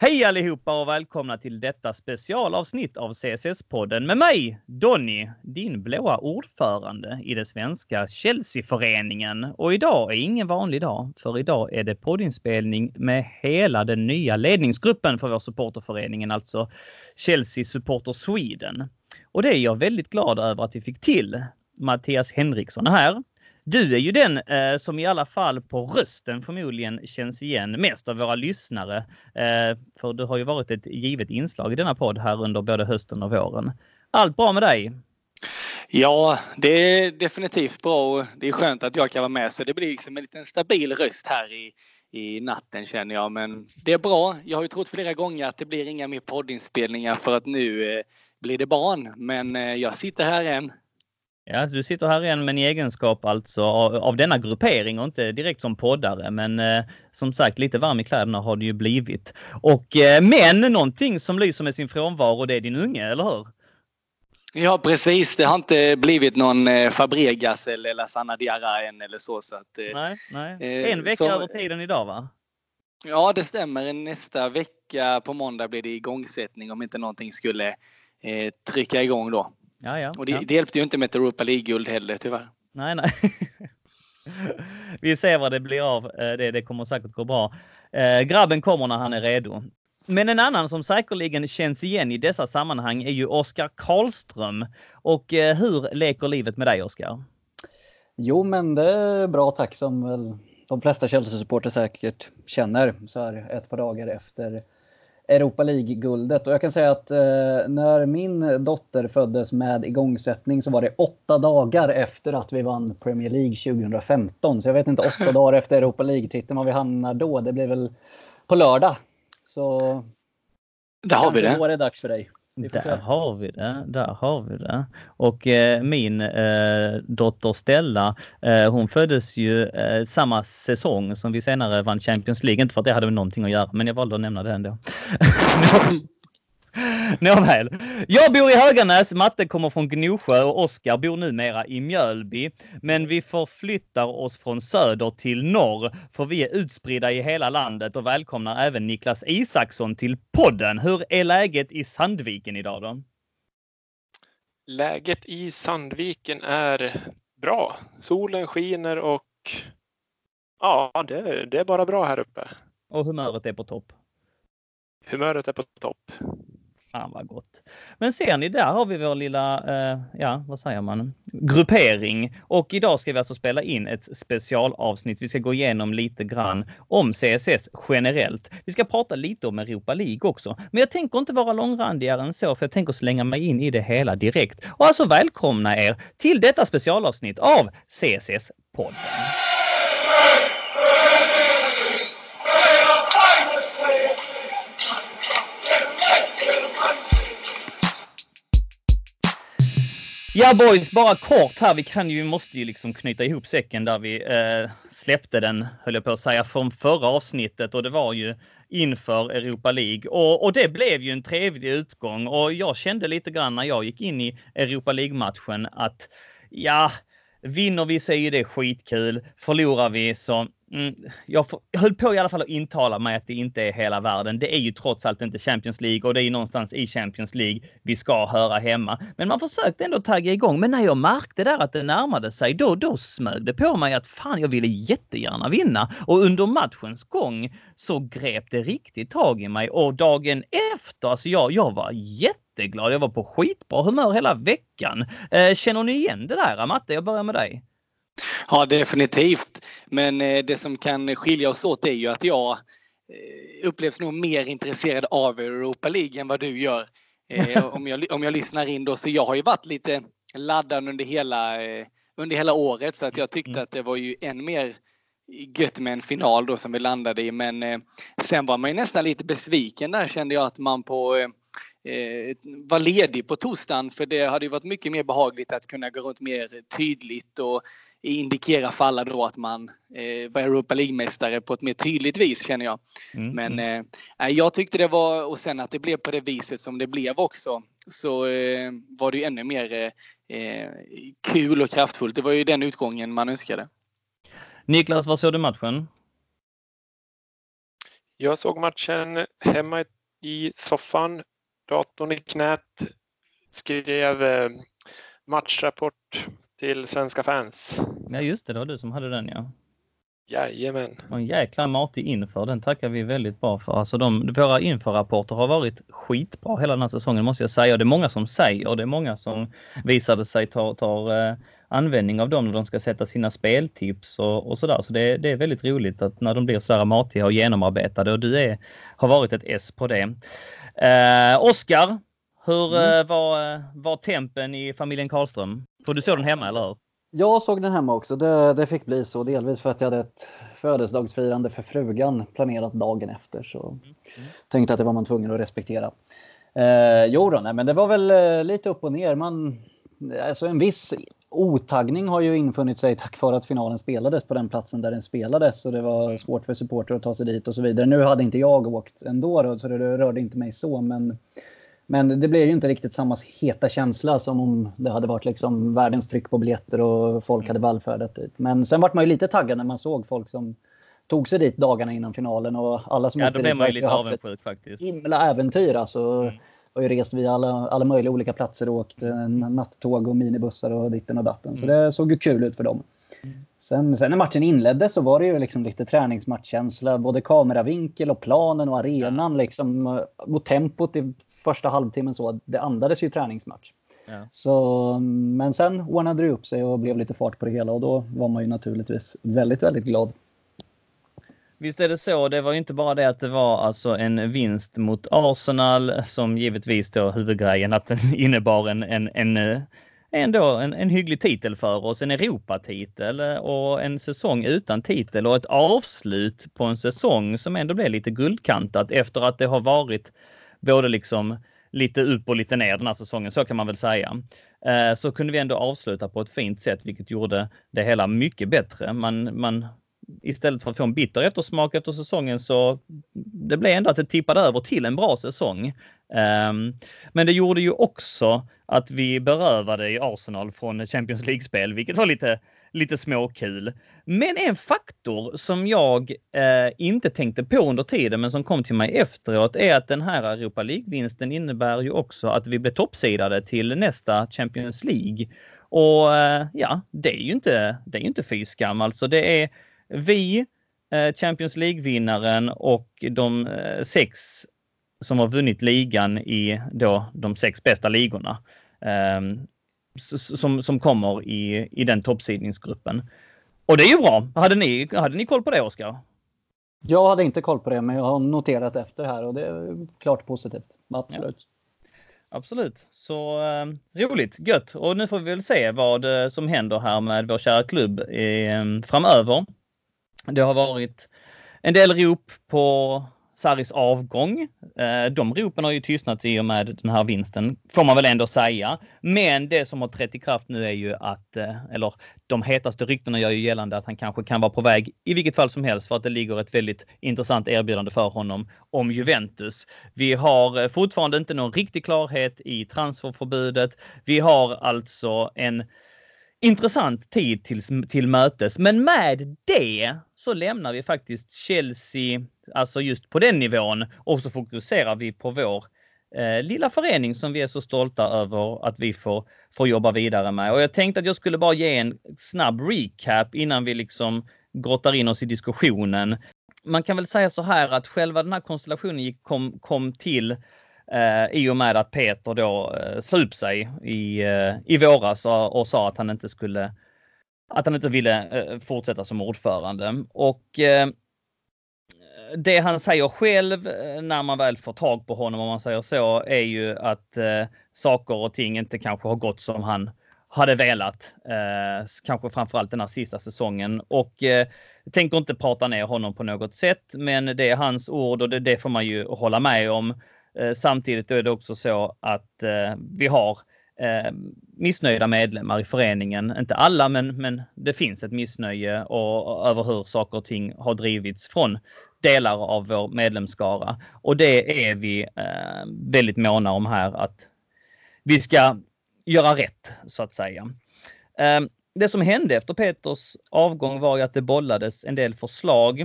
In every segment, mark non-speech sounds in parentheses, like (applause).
Hej allihopa och välkomna till detta specialavsnitt av CSS-podden med mig, Donny, din blåa ordförande i det svenska Chelsea-föreningen. Och idag är ingen vanlig dag, för idag är det poddinspelning med hela den nya ledningsgruppen för vår supporterföreningen, alltså Chelsea Supporter Sweden. Och det är jag väldigt glad över att vi fick till. Mattias Henriksson är här. Du är ju den eh, som i alla fall på rösten förmodligen känns igen mest av våra lyssnare. Eh, för du har ju varit ett givet inslag i denna podd här under både hösten och våren. Allt bra med dig? Ja, det är definitivt bra och det är skönt att jag kan vara med så det blir liksom en liten stabil röst här i, i natten känner jag. Men det är bra. Jag har ju trott flera gånger att det blir inga mer poddinspelningar för att nu eh, blir det barn. Men eh, jag sitter här än Ja, du sitter här igen men i egenskap alltså av, av denna gruppering och inte direkt som poddare. Men eh, som sagt, lite varm i kläderna har det ju blivit. Och eh, men någonting som lyser med sin frånvaro, det är din unge, eller hur? Ja, precis. Det har inte blivit någon eh, Fabregas eller Lasana Diarra än eller så. så att, eh, nej, nej. Eh, en vecka så, över tiden idag, va? Ja, det stämmer. Nästa vecka på måndag blir det igångsättning om inte någonting skulle eh, trycka igång då. Ja, ja, och det, ja. det hjälpte ju inte med ett Europa League-guld heller tyvärr. Nej, nej. (laughs) Vi ser vad det blir av. Eh, det, det kommer säkert gå bra. Eh, grabben kommer när han är redo. Men en annan som säkerligen känns igen i dessa sammanhang är ju Oskar Karlström. Och eh, hur leker livet med dig, Oskar? Jo, men det är bra tack som väl de flesta Chelsea-supporter säkert känner så här ett par dagar efter Europa League-guldet. Och jag kan säga att eh, när min dotter föddes med igångsättning så var det åtta dagar efter att vi vann Premier League 2015. Så jag vet inte åtta (laughs) dagar efter Europa League-titeln var vi hamnar då. Det blir väl på lördag. Så där har vi det. Då är det dags för dig. Där har vi det. Där har vi det. Och eh, min eh, dotter Stella, eh, hon föddes ju eh, samma säsong som vi senare vann Champions League. Inte för att det hade med någonting att göra, men jag valde att nämna det ändå. (laughs) (laughs) (laughs) Nåväl. Jag bor i Höganäs, Matte kommer från Gnosjö och Oskar bor numera i Mjölby. Men vi förflyttar oss från söder till norr, för vi är utspridda i hela landet och välkomnar även Niklas Isaksson till podden. Hur är läget i Sandviken idag då? Läget i Sandviken är bra. Solen skiner och ja, det, det är bara bra här uppe. Och humöret är på topp? Humöret är på topp. Fan vad gott. Men ser ni, där har vi vår lilla, eh, ja vad säger man, gruppering. Och idag ska vi alltså spela in ett specialavsnitt. Vi ska gå igenom lite grann om CSS generellt. Vi ska prata lite om Europa League också. Men jag tänker inte vara långrandigare än så, för jag tänker slänga mig in i det hela direkt. Och alltså välkomna er till detta specialavsnitt av CSS-podden. Ja boys, bara kort här. Vi kan ju, måste ju liksom knyta ihop säcken där vi eh, släppte den, höll jag på att säga, från förra avsnittet och det var ju inför Europa League. Och, och det blev ju en trevlig utgång och jag kände lite grann när jag gick in i Europa League-matchen att ja, vinner vi så är ju det skitkul. Förlorar vi så Mm, jag, jag höll på i alla fall att intala mig att det inte är hela världen. Det är ju trots allt inte Champions League och det är ju någonstans i Champions League vi ska höra hemma. Men man försökte ändå tagga igång. Men när jag märkte där att det närmade sig, då, då smög det på mig att fan, jag ville jättegärna vinna. Och under matchens gång så grep det riktigt tag i mig och dagen efter, alltså jag, jag var jätteglad. Jag var på skitbra humör hela veckan. Eh, känner ni igen det där? Matte, jag börjar med dig. Ja, definitivt. Men eh, det som kan skilja oss åt är ju att jag eh, upplevs nog mer intresserad av Europa League än vad du gör. Eh, (laughs) om, jag, om jag lyssnar in då. Så jag har ju varit lite laddad under hela, under hela året så att jag tyckte mm. att det var ju än mer gött med en final då som vi landade i. Men sen var man ju nästan lite besviken där kände jag att man på eh, var ledig på torsdagen för det hade ju varit mycket mer behagligt att kunna gå runt mer tydligt och indikera för alla då att man eh, var Europa League-mästare på ett mer tydligt vis känner jag. Mm. Men mm. eh, jag tyckte det var, och sen att det blev på det viset som det blev också, så eh, var det ju ännu mer eh, kul och kraftfullt. Det var ju den utgången man önskade. Niklas, vad såg du matchen? Jag såg matchen hemma i soffan, datorn i knät, skrev eh, matchrapport till svenska fans. Ja, just det. Det var du som hade den, ja. Jajamän. Och en jäkla matig inför. Den tackar vi väldigt bra för. Alltså de, våra införrapporter har varit skitbra hela den här säsongen måste jag säga. Och det är många som säger och det är många som visade sig tar, tar eh, användning av dem när de ska sätta sina speltips och, och sådär. Så det, det är väldigt roligt att när de blir så här matiga och genomarbetade och du är, har varit ett S på det. Eh, Oskar, hur mm. eh, var, var tempen i familjen Karlström? För du såg den hemma, eller hur? Jag såg den hemma också. Det, det fick bli så. Delvis för att jag hade ett födelsedagsfirande för frugan planerat dagen efter. Så mm. tänkte att det var man tvungen att respektera. Eh, jo då, nej, men det var väl eh, lite upp och ner. Man, alltså en viss otaggning har ju infunnit sig tack vare att finalen spelades på den platsen där den spelades. Så det var svårt för supporter att ta sig dit och så vidare. Nu hade inte jag åkt ändå då, så det rörde inte mig så. Men men det blev ju inte riktigt samma heta känsla som om det hade varit liksom världens tryck på biljetter och folk hade vallfärdat dit. Men sen vart man ju lite taggad när man såg folk som tog sig dit dagarna innan finalen och alla som Ja, då blev man ju lite avundsjuk faktiskt. Himla äventyr alltså. Mm. Har ju rest via alla, alla möjliga olika platser och åkt nattåg och minibussar och ditten och datten. Så mm. det såg ju kul ut för dem. Sen, sen när matchen inleddes så var det ju liksom lite träningsmatchkänsla. Både kameravinkel och planen och arenan. Ja. Liksom, och tempot i första halvtimmen så, det andades ju träningsmatch. Ja. Så, men sen ordnade det upp sig och blev lite fart på det hela och då var man ju naturligtvis väldigt, väldigt glad. Visst är det så. Det var inte bara det att det var alltså en vinst mot Arsenal som givetvis då huvudgrejen att den (laughs) innebar en, en, en ändå en, en hygglig titel för oss, en Europatitel eh, och en säsong utan titel och ett avslut på en säsong som ändå blev lite guldkantat efter att det har varit både liksom lite upp och lite ner den här säsongen, så kan man väl säga. Eh, så kunde vi ändå avsluta på ett fint sätt, vilket gjorde det hela mycket bättre. Man, man istället för att få en bitter eftersmak efter säsongen så det blev ändå att det tippade över till en bra säsong. Um, men det gjorde ju också att vi berövade i Arsenal från Champions League-spel, vilket var lite, lite småkul. Men en faktor som jag eh, inte tänkte på under tiden, men som kom till mig efteråt, är att den här Europa League-vinsten innebär ju också att vi blev toppsidade till nästa Champions League. Och eh, ja, det är ju inte, det är inte fy skam. Alltså det är vi, eh, Champions League-vinnaren och de eh, sex som har vunnit ligan i då de sex bästa ligorna. Ehm, som, som kommer i, i den toppsidningsgruppen. Och det är ju bra. Hade ni, hade ni koll på det, Oskar? Jag hade inte koll på det, men jag har noterat efter här och det är klart positivt. Absolut. Ja. Absolut. Så eh, roligt, gött. Och nu får vi väl se vad eh, som händer här med vår kära klubb eh, framöver. Det har varit en del rop på Saris avgång. Eh, de ropen har ju tystnat i och med den här vinsten, får man väl ändå säga. Men det som har trätt i kraft nu är ju att, eh, eller de hetaste ryktena gör ju gällande att han kanske kan vara på väg i vilket fall som helst för att det ligger ett väldigt intressant erbjudande för honom om Juventus. Vi har eh, fortfarande inte någon riktig klarhet i transferförbudet. Vi har alltså en intressant tid till, till mötes. Men med det så lämnar vi faktiskt Chelsea, alltså just på den nivån och så fokuserar vi på vår eh, lilla förening som vi är så stolta över att vi får, får jobba vidare med. Och jag tänkte att jag skulle bara ge en snabb recap innan vi liksom grottar in oss i diskussionen. Man kan väl säga så här att själva den här konstellationen kom, kom till eh, i och med att Peter då eh, sa upp sig i, eh, i våras och, och sa att han inte skulle att han inte ville eh, fortsätta som ordförande. Och eh, det han säger själv eh, när man väl får tag på honom, om man säger så, är ju att eh, saker och ting inte kanske har gått som han hade velat. Eh, kanske framförallt den här sista säsongen och eh, tänker inte prata ner honom på något sätt. Men det är hans ord och det, det får man ju hålla med om. Eh, samtidigt är det också så att eh, vi har eh, missnöjda medlemmar i föreningen. Inte alla, men, men det finns ett missnöje och, och över hur saker och ting har drivits från delar av vår medlemskara. Och det är vi eh, väldigt måna om här att vi ska göra rätt så att säga. Eh, det som hände efter Peters avgång var ju att det bollades en del förslag.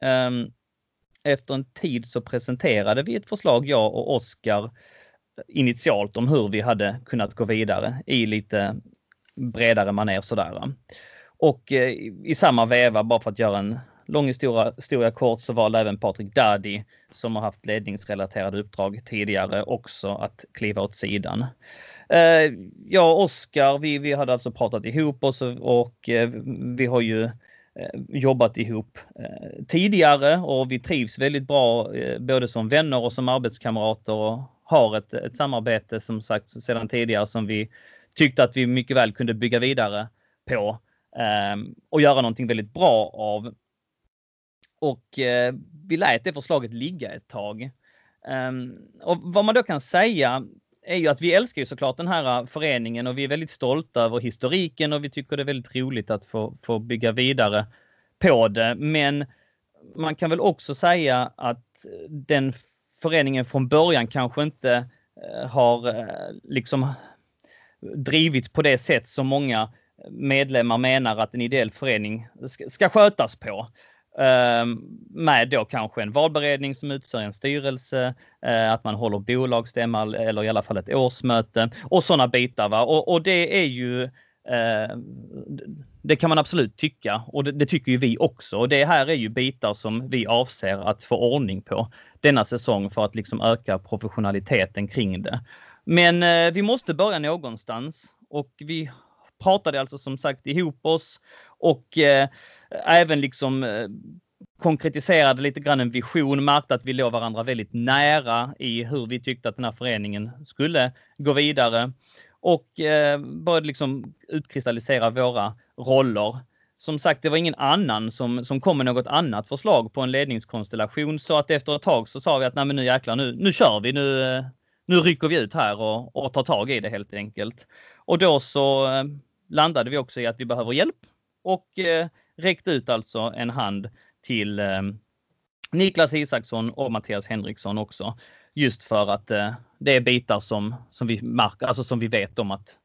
Eh, efter en tid så presenterade vi ett förslag, jag och Oskar, initialt om hur vi hade kunnat gå vidare i lite bredare manér sådär. Och eh, i samma veva, bara för att göra en lång historia, historia kort, så valde även Patrik Dadi, som har haft ledningsrelaterade uppdrag tidigare, också att kliva åt sidan. Eh, jag och Oskar, vi, vi hade alltså pratat ihop oss och, och eh, vi har ju Eh, jobbat ihop eh, tidigare och vi trivs väldigt bra eh, både som vänner och som arbetskamrater och har ett, ett samarbete som sagt sedan tidigare som vi tyckte att vi mycket väl kunde bygga vidare på ehm, och göra någonting väldigt bra av. Och vi lät det förslaget ligga ett tag. Ehm, och vad man då kan säga är ju att vi älskar ju såklart den här äh, föreningen och vi är väldigt stolta över historiken och vi tycker det är väldigt roligt att få, få bygga vidare på det. Men man kan väl också säga att den föreningen från början kanske inte äh, har äh, liksom drivits på det sätt som många medlemmar menar att en ideell förening ska, ska skötas på. Ehm, med då kanske en valberedning som utser en styrelse, eh, att man håller bolagsstämma eller i alla fall ett årsmöte och sådana bitar. Va? Och, och det är ju uh, det kan man absolut tycka och det, det, tycker ju vi också. Och det här är ju bitar som vi avser att få ordning på denna säsong för att liksom öka professionaliteten kring det. Men eh, vi måste börja någonstans och vi pratade alltså som sagt ihop oss och eh, även liksom eh, konkretiserade lite grann en vision, märkte att vi låg varandra väldigt nära i hur vi tyckte att den här föreningen skulle gå vidare och eh, började liksom utkristallisera våra roller. Som sagt, det var ingen annan som, som kom med något annat förslag på en ledningskonstellation så att efter ett tag så sa vi att nej men nu jäklar, nu, nu kör vi, nu, eh, nu rycker vi ut här och, och tar tag i det helt enkelt. Och då så eh, landade vi också i att vi behöver hjälp och eh, räckt ut alltså en hand till eh, Niklas Isaksson och Mattias Henriksson också. Just för att eh, det är bitar som, som vi märker, alltså som vi vet om att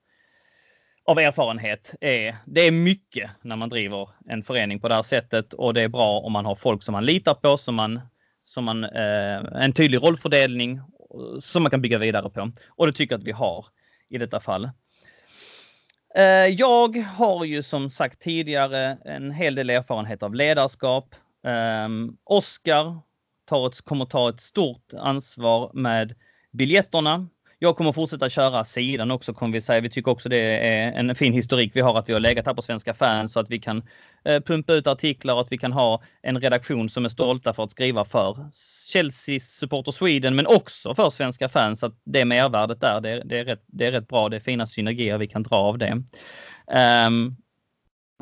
av erfarenhet är det är mycket när man driver en förening på det här sättet och det är bra om man har folk som man litar på, som man, som man eh, en tydlig rollfördelning eh, som man kan bygga vidare på. Och det tycker jag att vi har i detta fall. Eh, jag har ju som sagt tidigare en hel del erfarenhet av ledarskap. Ehm, Oskar kommer ta ett stort ansvar med biljetterna. Jag kommer fortsätta köra sidan också kommer vi säga. Vi tycker också det är en fin historik vi har att vi har legat här på Svenska fans så att vi kan Eh, pumpa ut artiklar och att vi kan ha en redaktion som är stolta för att skriva för Chelsea Supporter Sweden men också för svenska fans. Att det mervärdet där, det, det, är rätt, det är rätt bra. Det är fina synergier vi kan dra av det. Um,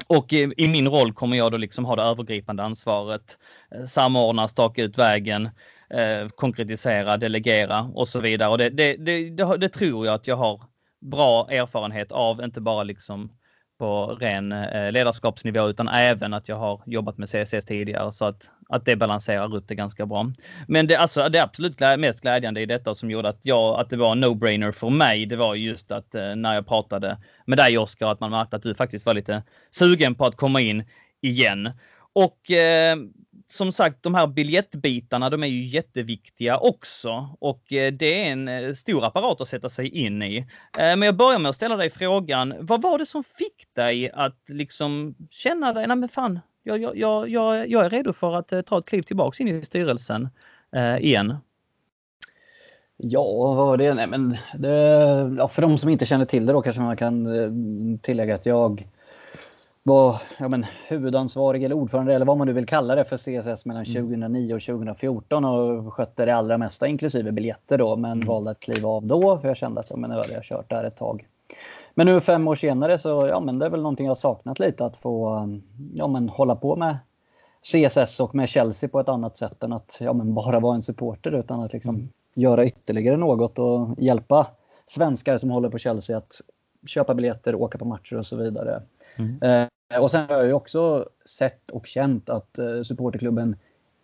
och i, i, min roll kommer jag då liksom ha det övergripande ansvaret, eh, samordna, staka ut vägen, eh, konkretisera, delegera och så vidare. Och det, det, det, det, tror jag att jag har bra erfarenhet av, inte bara liksom på ren eh, ledarskapsnivå utan även att jag har jobbat med CSS tidigare så att, att det balanserar upp det ganska bra. Men det, alltså, det absolut mest glädjande i detta som gjorde att, jag, att det var en no-brainer för mig, det var just att eh, när jag pratade med dig Oskar, att man märkte att du faktiskt var lite sugen på att komma in igen. Och eh, som sagt, de här biljettbitarna, de är ju jätteviktiga också och eh, det är en eh, stor apparat att sätta sig in i. Eh, men jag börjar med att ställa dig frågan, vad var det som fick dig att liksom känna dig, nej men fan, jag, jag, jag, jag är redo för att ta ett kliv tillbaks in i styrelsen igen? Ja, vad var det? Nej, men det, ja, för de som inte känner till det då kanske man kan tillägga att jag var ja, men, huvudansvarig eller ordförande eller vad man nu vill kalla det för CSS mellan 2009 mm. och 2014 och skötte det allra mesta inklusive biljetter då men mm. valde att kliva av då för jag kände att ja, men nu hade jag kört där ett tag. Men nu fem år senare så ja, men det är väl någonting jag saknat lite att få ja, men, hålla på med CSS och med Chelsea på ett annat sätt än att ja, men bara vara en supporter utan att liksom mm. göra ytterligare något och hjälpa svenskar som håller på Chelsea att köpa biljetter, åka på matcher och så vidare. Mm. Eh, och sen har jag ju också sett och känt att eh, supporterklubben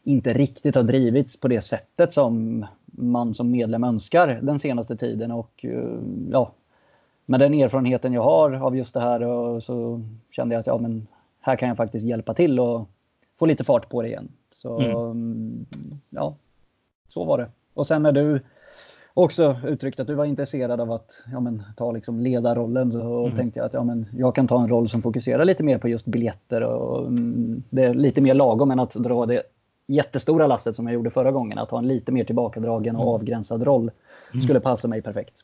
inte riktigt har drivits på det sättet som man som medlem önskar den senaste tiden. Och eh, ja, med den erfarenheten jag har av just det här så kände jag att ja, men här kan jag faktiskt hjälpa till och få lite fart på det igen. Så mm. ja, så var det. Och sen när du också uttryckte att du var intresserad av att ja, men, ta liksom ledarrollen så mm. tänkte jag att ja, men, jag kan ta en roll som fokuserar lite mer på just biljetter och mm, det är lite mer lagom än att dra det jättestora lasset som jag gjorde förra gången. Att ha en lite mer tillbakadragen och mm. avgränsad roll mm. skulle passa mig perfekt.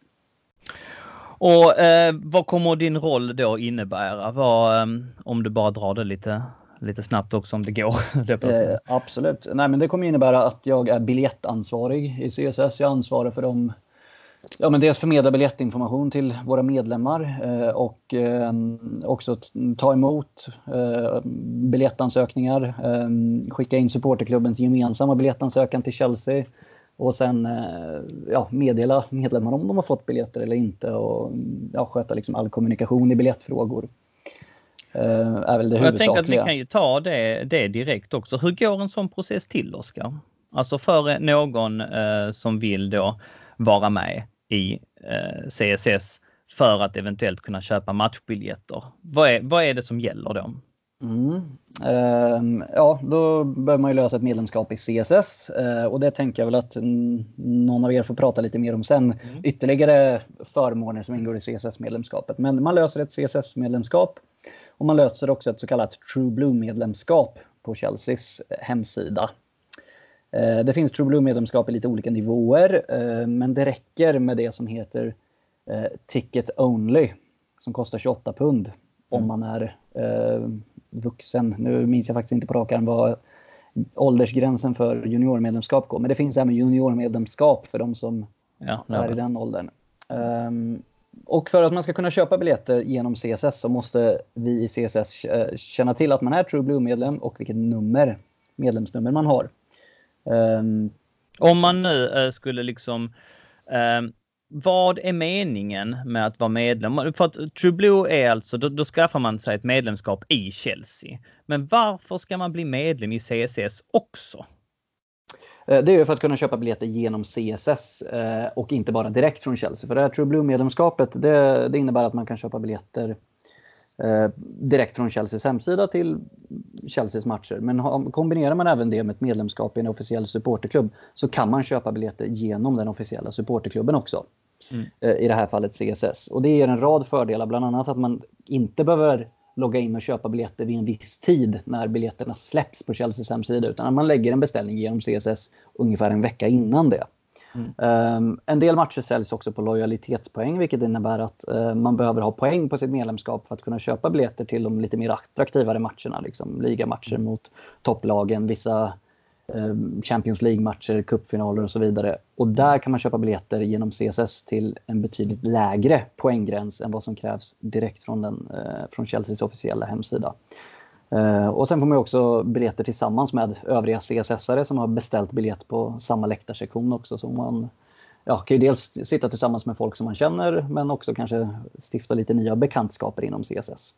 Och eh, vad kommer din roll då innebära? Vad, eh, om du bara drar det lite lite snabbt också om det går. (laughs) eh, absolut. Nej, men det kommer innebära att jag är biljettansvarig i CSS. Jag ansvarar för dem. Ja, men dels förmedla biljettinformation till våra medlemmar eh, och eh, också ta emot eh, biljettansökningar. Eh, skicka in supporterklubbens gemensamma biljettansökan till Chelsea och sen eh, ja, meddela medlemmar om de har fått biljetter eller inte och ja, sköta liksom all kommunikation i biljettfrågor. Eh, är väl det Jag tänker att vi kan ju ta det, det direkt också. Hur går en sån process till, Oskar? Alltså för någon eh, som vill då vara med i eh, CSS för att eventuellt kunna köpa matchbiljetter. Vad är, vad är det som gäller då? Mm. Uh, ja, då behöver man ju lösa ett medlemskap i CSS uh, och det tänker jag väl att någon av er får prata lite mer om sen. Mm. Ytterligare förmåner som ingår i CSS-medlemskapet. Men man löser ett CSS-medlemskap och man löser också ett så kallat True Blue-medlemskap på Chelseas eh, hemsida. Eh, det finns True Blue-medlemskap i lite olika nivåer, eh, men det räcker med det som heter Ticket Only, som kostar 28 pund om mm. man är vuxen. Nu minns jag faktiskt inte på rak arm vad åldersgränsen för juniormedlemskap går, men det finns även juniormedlemskap för de som ja, är i den åldern. Ehm, och för att man ska kunna köpa biljetter genom CSS så måste vi i CSS eh, känna till att man är True Blue-medlem och vilket nummer, medlemsnummer man har. Um, Om man nu eh, skulle liksom Um, vad är meningen med att vara medlem? För att True Blue är alltså, då, då, skaffar man sig ett medlemskap i Chelsea. Men varför ska man bli medlem i CSS också? Eh, det är för att kunna köpa biljetter genom CSS eh, och inte bara direkt från Chelsea. För det här True Blue-medlemskapet det, det, innebär att man kan köpa biljetter eh, direkt från Chelseas hemsida till Chelseas matcher. Men kombinerar man även det med ett medlemskap i en officiell supporterklubb så kan man köpa biljetter genom den officiella supporterklubben också. Mm. I det här fallet CSS. Och det ger en rad fördelar, bland annat att man inte behöver logga in och köpa biljetter vid en viss tid när biljetterna släpps på Chelseas hemsida utan man lägger en beställning genom CSS ungefär en vecka innan det. Mm. Um, en del matcher säljs också på lojalitetspoäng vilket innebär att uh, man behöver ha poäng på sitt medlemskap för att kunna köpa biljetter till de lite mer attraktivare matcherna. Liksom ligamatcher mm. mot topplagen, vissa Ehm, Champions League-matcher, cupfinaler och så vidare. Och där kan man köpa biljetter genom CSS till en betydligt lägre poänggräns än vad som krävs direkt från, den, eh, från Chelseas officiella hemsida. Eh, och sen får man också biljetter tillsammans med övriga CSS-are som har beställt biljett på samma läktarsektion också. Så man ja, kan ju dels sitta tillsammans med folk som man känner men också kanske stifta lite nya bekantskaper inom CSS.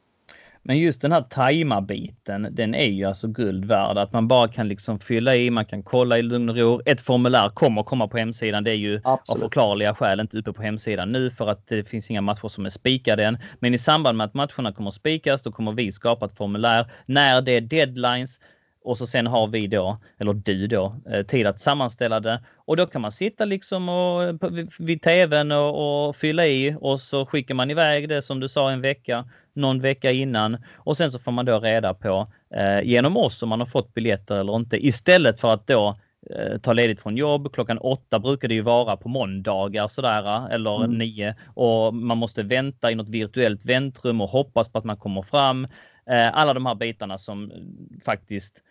Men just den här tajma-biten, den är ju alltså guld värd. Att man bara kan liksom fylla i, man kan kolla i lugn och ro. Ett formulär kommer komma på hemsidan. Det är ju Absolut. av förklarliga skäl inte uppe på hemsidan nu för att det finns inga matcher som är spikade än. Men i samband med att matcherna kommer spikas, då kommer vi skapa ett formulär. När det är deadlines och så sen har vi då, eller du då, eh, tid att sammanställa det. Och då kan man sitta liksom och, vid tvn och, och fylla i och så skickar man iväg det som du sa en vecka, någon vecka innan. Och sen så får man då reda på eh, genom oss om man har fått biljetter eller inte. Istället för att då eh, ta ledigt från jobb. Klockan åtta brukar det ju vara på måndagar sådär eller mm. nio och man måste vänta i något virtuellt väntrum och hoppas på att man kommer fram. Eh, alla de här bitarna som faktiskt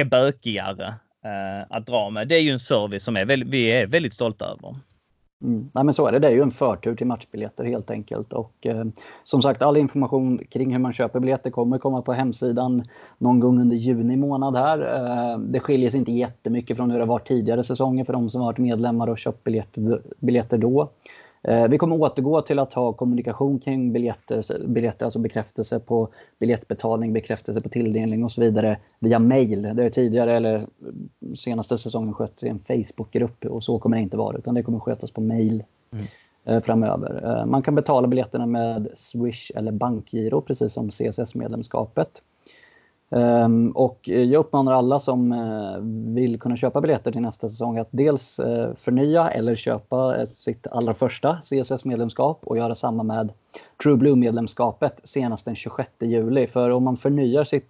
är bökigare eh, att dra med. Det är ju en service som är väldigt, vi är väldigt stolta över. Mm. Nej, men så är det. Det är ju en förtur till matchbiljetter helt enkelt. Och eh, som sagt, all information kring hur man köper biljetter kommer komma på hemsidan någon gång under juni månad här. Eh, det skiljer sig inte jättemycket från hur det var tidigare säsonger för de som varit medlemmar och köpt biljetter, biljetter då. Eh, vi kommer återgå till att ha kommunikation kring biljetter, biljetter, alltså bekräftelse på biljettbetalning, bekräftelse på tilldelning och så vidare via mail. Det har tidigare eller senaste säsongen skötts i en Facebookgrupp och så kommer det inte vara utan det kommer skötas på mail mm. Eh, framöver. Eh, man kan betala biljetterna med Swish eller bankgiro precis som CSS-medlemskapet. Um, och jag uppmanar alla som uh, vill kunna köpa biljetter till nästa säsong att dels uh, förnya eller köpa eh, sitt allra första CSS-medlemskap och göra samma med True Blue-medlemskapet senast den 26 juli. För om man förnyar sitt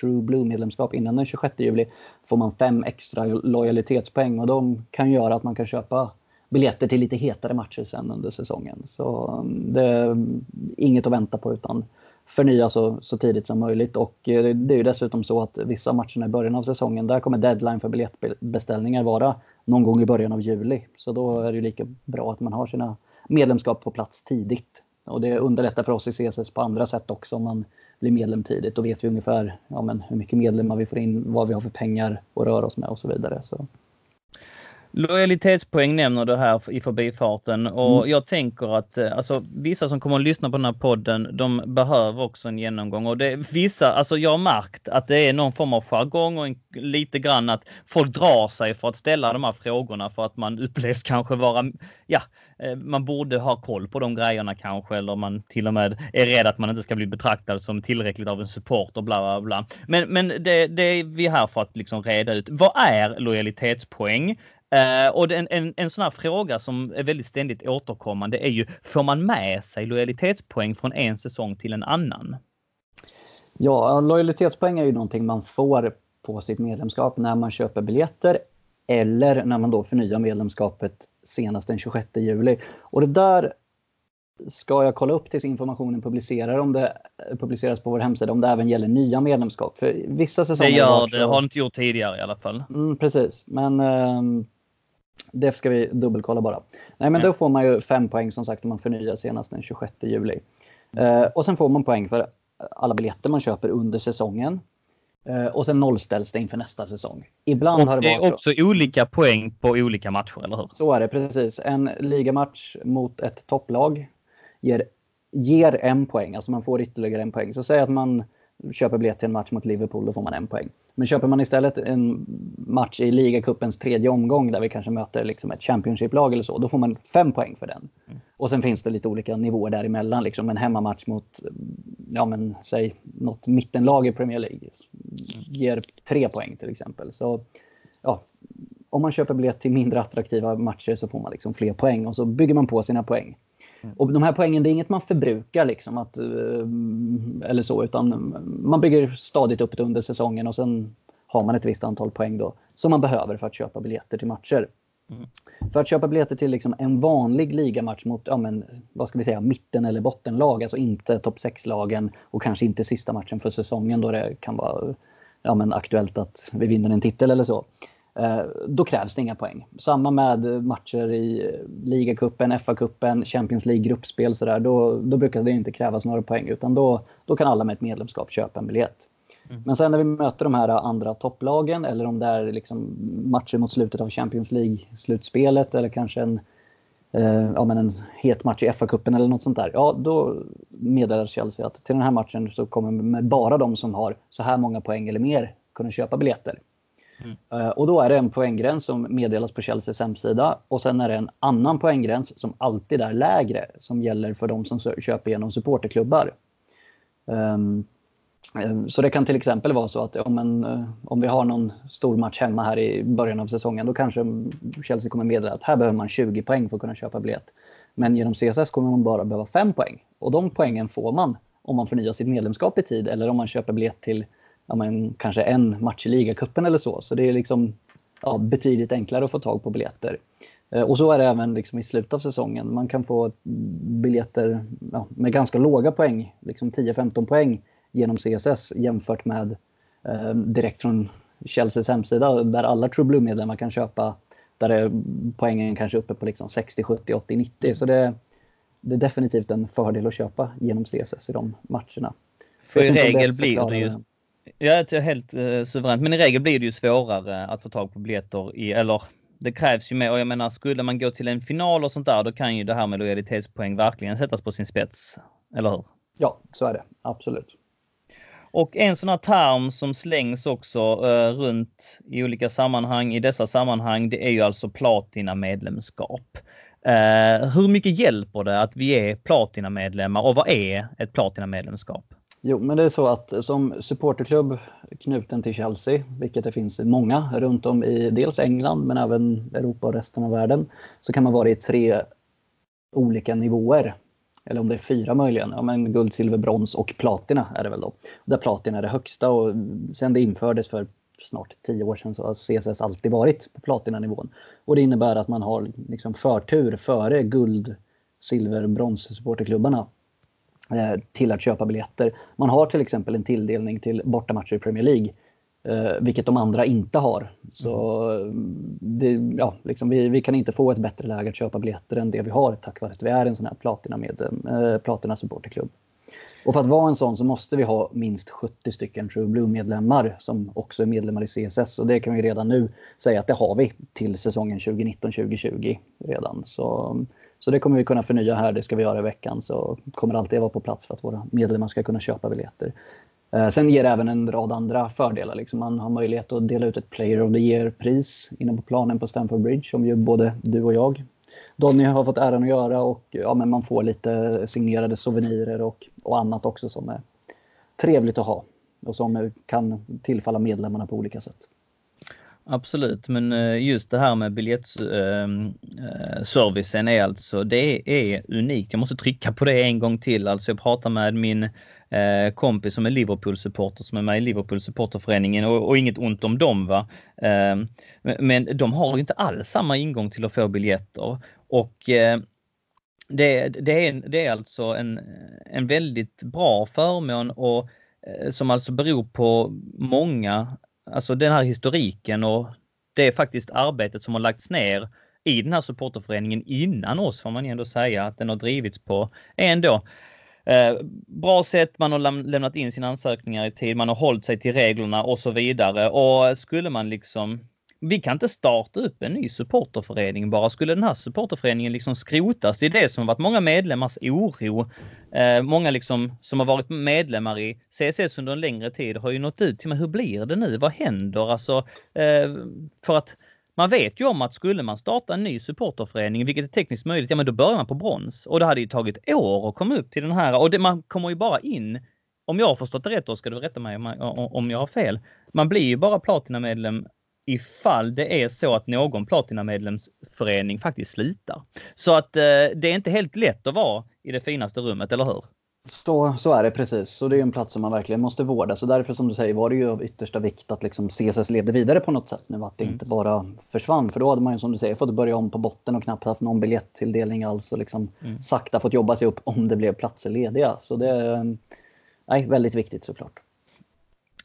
True Blue-medlemskap innan den 26 juli får man fem extra lojalitetspoäng och de kan göra att man kan köpa biljetter till lite hetare matcher sen under säsongen. Så um, det är inget att vänta på utan förnya så, så tidigt som möjligt. Och eh, det är ju dessutom så att vissa matcher i början av säsongen, där kommer deadline för biljettbeställningar vara någon gång i början av juli. Så då är det lika bra att man har sina medlemskap på plats tidigt. Och det underlättar för oss i CSS på andra sätt också om man blir medlem tidigt. Då vet vi ungefär ja, men hur mycket medlemmar vi får in, vad vi har för pengar att röra oss med och så vidare. Så. Lojalitetspoäng nämner du här i förbifarten och mm. jag tänker att eh, alltså, vissa som kommer att lyssna på den här podden, de behöver också en genomgång och det vissa, alltså jag har märkt att det är någon form av jargong och en, lite grann att folk drar sig för att ställa de här frågorna för att man (laughs) upplevs kanske vara, ja, eh, man borde ha koll på de grejerna kanske eller man till och med är rädd att man inte ska bli betraktad som tillräckligt av en support och bla bla bla. Men, men det, det är vi här för att liksom reda ut. Vad är lojalitetspoäng? Uh, och en, en, en sån här fråga som är väldigt ständigt återkommande är ju, får man med sig lojalitetspoäng från en säsong till en annan? Ja, lojalitetspoäng är ju någonting man får på sitt medlemskap när man köper biljetter eller när man då förnyar medlemskapet senast den 26 juli. Och det där ska jag kolla upp tills informationen publicerar om det publiceras på vår hemsida om det även gäller nya medlemskap. För vissa säsonger det gör det, så... har inte gjort tidigare i alla fall. Mm, precis, men um, det ska vi dubbelkolla bara. Nej, men då får man ju fem poäng som sagt om man förnyar senast den 26 juli. Uh, och sen får man poäng för alla biljetter man köper under säsongen. Uh, och sen nollställs det inför nästa säsong. Ibland och har det, det är också så. olika poäng på olika matcher, eller hur? Så är det precis. En ligamatch mot ett topplag ger, ger en poäng. Alltså man får ytterligare en poäng. Så säg att man köper biljett till en match mot Liverpool, då får man en poäng. Men köper man istället en match i ligacupens tredje omgång där vi kanske möter liksom ett Championship-lag eller så, då får man fem poäng för den. Mm. Och sen finns det lite olika nivåer däremellan. Liksom en hemmamatch mot, ja men säg något mittenlag i Premier League ger tre poäng till exempel. Så ja, om man köper biljett till mindre attraktiva matcher så får man liksom fler poäng och så bygger man på sina poäng. Mm. Och de här poängen, det är inget man förbrukar liksom att, eh, eller så, utan man bygger stadigt upp det under säsongen och sen har man ett visst antal poäng då som man behöver för att köpa biljetter till matcher. Mm. För att köpa biljetter till liksom en vanlig ligamatch mot, ja men, vad ska vi säga, mitten eller bottenlag, alltså inte topp 6-lagen och kanske inte sista matchen för säsongen då det kan vara ja men, aktuellt att vi vinner en titel eller så. Eh, då krävs det inga poäng. Samma med matcher i ligacupen, FA-cupen, Champions League-gruppspel. Så där, då, då brukar det inte krävas några poäng utan då, då kan alla med ett medlemskap köpa en biljett. Mm. Men sen när vi möter de här andra topplagen eller om det är liksom matcher mot slutet av Champions League-slutspelet eller kanske en, eh, ja, men en het match i FA-cupen eller något sånt där. Ja, då meddelar Chelsea att till den här matchen så kommer bara de som har så här många poäng eller mer kunna köpa biljetter. Mm. Eh, och då är det en poänggräns som meddelas på Chelseas hemsida och sen är det en annan poänggräns som alltid är lägre som gäller för de som köper genom supporterklubbar. Um, så det kan till exempel vara så att om, en, eh, om vi har någon stor match hemma här i början av säsongen, då kanske Chelsea kommer meddela att här behöver man 20 poäng för att kunna köpa biljett. Men genom CSS kommer man bara behöva 5 poäng. Och de poängen får man om man förnyar sitt medlemskap i tid eller om man köper biljett till ja, men, kanske en match i ligacupen eller så. Så det är liksom ja, betydligt enklare att få tag på biljetter. Eh, och så är det även liksom i slutet av säsongen. Man kan få biljetter ja, med ganska låga poäng, liksom 10-15 poäng genom CSS jämfört med eh, direkt från Chelseas hemsida där alla True Blue-medlemmar kan köpa där är poängen kanske uppe på liksom 60, 70, 80, 90. Så det, det är definitivt en fördel att köpa genom CSS i de matcherna. För i regel blir det ju Ja, det är helt eh, suveränt. Men i regel blir det ju svårare att få tag på biljetter i, eller det krävs ju mer. Och jag menar, skulle man gå till en final och sånt där, då kan ju det här med lojalitetspoäng verkligen sättas på sin spets. Eller hur? Ja, så är det. Absolut. Och en sån här term som slängs också eh, runt i olika sammanhang i dessa sammanhang, det är ju alltså platina medlemskap. Eh, hur mycket hjälper det att vi är platina medlemmar och vad är ett platina medlemskap? Jo, men det är så att som supporterklubb knuten till Chelsea, vilket det finns många runt om i dels England men även Europa och resten av världen, så kan man vara i tre olika nivåer. Eller om det är fyra möjligen. Ja, men guld, silver, brons och platina är det väl då. Där platina är det högsta och sen det infördes för snart tio år sedan så har CSS alltid varit på platinanivån. Och det innebär att man har liksom förtur före guld, silver, brons supporterklubbarna Eh, till att köpa biljetter. Man har till exempel en tilldelning till bortamatcher i Premier League Eh, vilket de andra inte har. Så mm, det, ja, liksom vi, vi kan inte få ett bättre läge att köpa biljetter än det vi har tack vare att vi är en sån här platina, med, eh, platina supporterklubb. Och för att vara en sån så måste vi ha minst 70 stycken True Blue-medlemmar som också är medlemmar i CSS. Och det kan vi redan nu säga att det har vi till säsongen 2019-2020 redan. Så, mm, så det kommer vi kunna förnya här, det ska vi göra i veckan. Så kommer alltid vara på plats för att våra medlemmar ska kunna köpa biljetter. Eh, sen ger det även en rad andra fördelar. Liksom man har möjlighet att dela ut ett Player of the Year-pris inne på planen på Stamford Bridge som ju både du och jag Donny har fått äran att göra och ja, men man får lite signerade souvenirer och, och annat också som är trevligt att ha och som kan tillfalla medlemmarna på olika sätt. Absolut, men eh, just det här med biljettservicen eh, eh, är alltså, det är unikt. Jag måste trycka på det en gång till. Alltså jag pratar med min kompis som är Liverpool-supporter som är med i Liverpool-supporterföreningen och, och, inget ont om dem. Va? Ehm, men de har inte alls samma ingång till att få biljetter. Och det, det, är, det är alltså en, en väldigt bra förmån och som alltså beror på många, alltså den här historiken och det är faktiskt arbetet som har lagts ner i den här supporterföreningen innan oss får man ändå säga att den har drivits på ändå Eh, bra sätt, man har lämnat in sina ansökningar i tid, man har hållit sig till reglerna och så vidare. Och skulle man liksom vi kan inte starta upp en ny supporterförening bara. Skulle den här supporterföreningen liksom skrotas, det är det som har varit många medlemmars oro. Eh, många liksom som har varit medlemmar i CSS under en längre tid har ju nått ut till mig. Hur blir det nu? Vad händer? Alltså, eh, för att man vet ju om att skulle man starta en ny supporterförening, vilket är tekniskt möjligt, ja men då börjar man på brons. Och det hade ju tagit år att komma upp till den här. Och det, man kommer ju bara in, om jag har förstått det rätt, då ska du rätta mig om jag har fel. Man blir ju bara platinamedlem ifall det är så att någon platinamedlemsförening faktiskt slutar. Så att eh, det är inte helt lätt att vara i det finaste rummet, eller hur? Så, så är det precis. Så det är en plats som man verkligen måste vårda. Så därför som du säger var det ju av yttersta vikt att liksom CSS levde vidare på något sätt nu. Att det mm. inte bara försvann. För då hade man ju som du säger fått börja om på botten och knappt haft någon biljettilldelning alls. Och liksom mm. sakta fått jobba sig upp om det blev platser lediga. Så det är nej, väldigt viktigt såklart.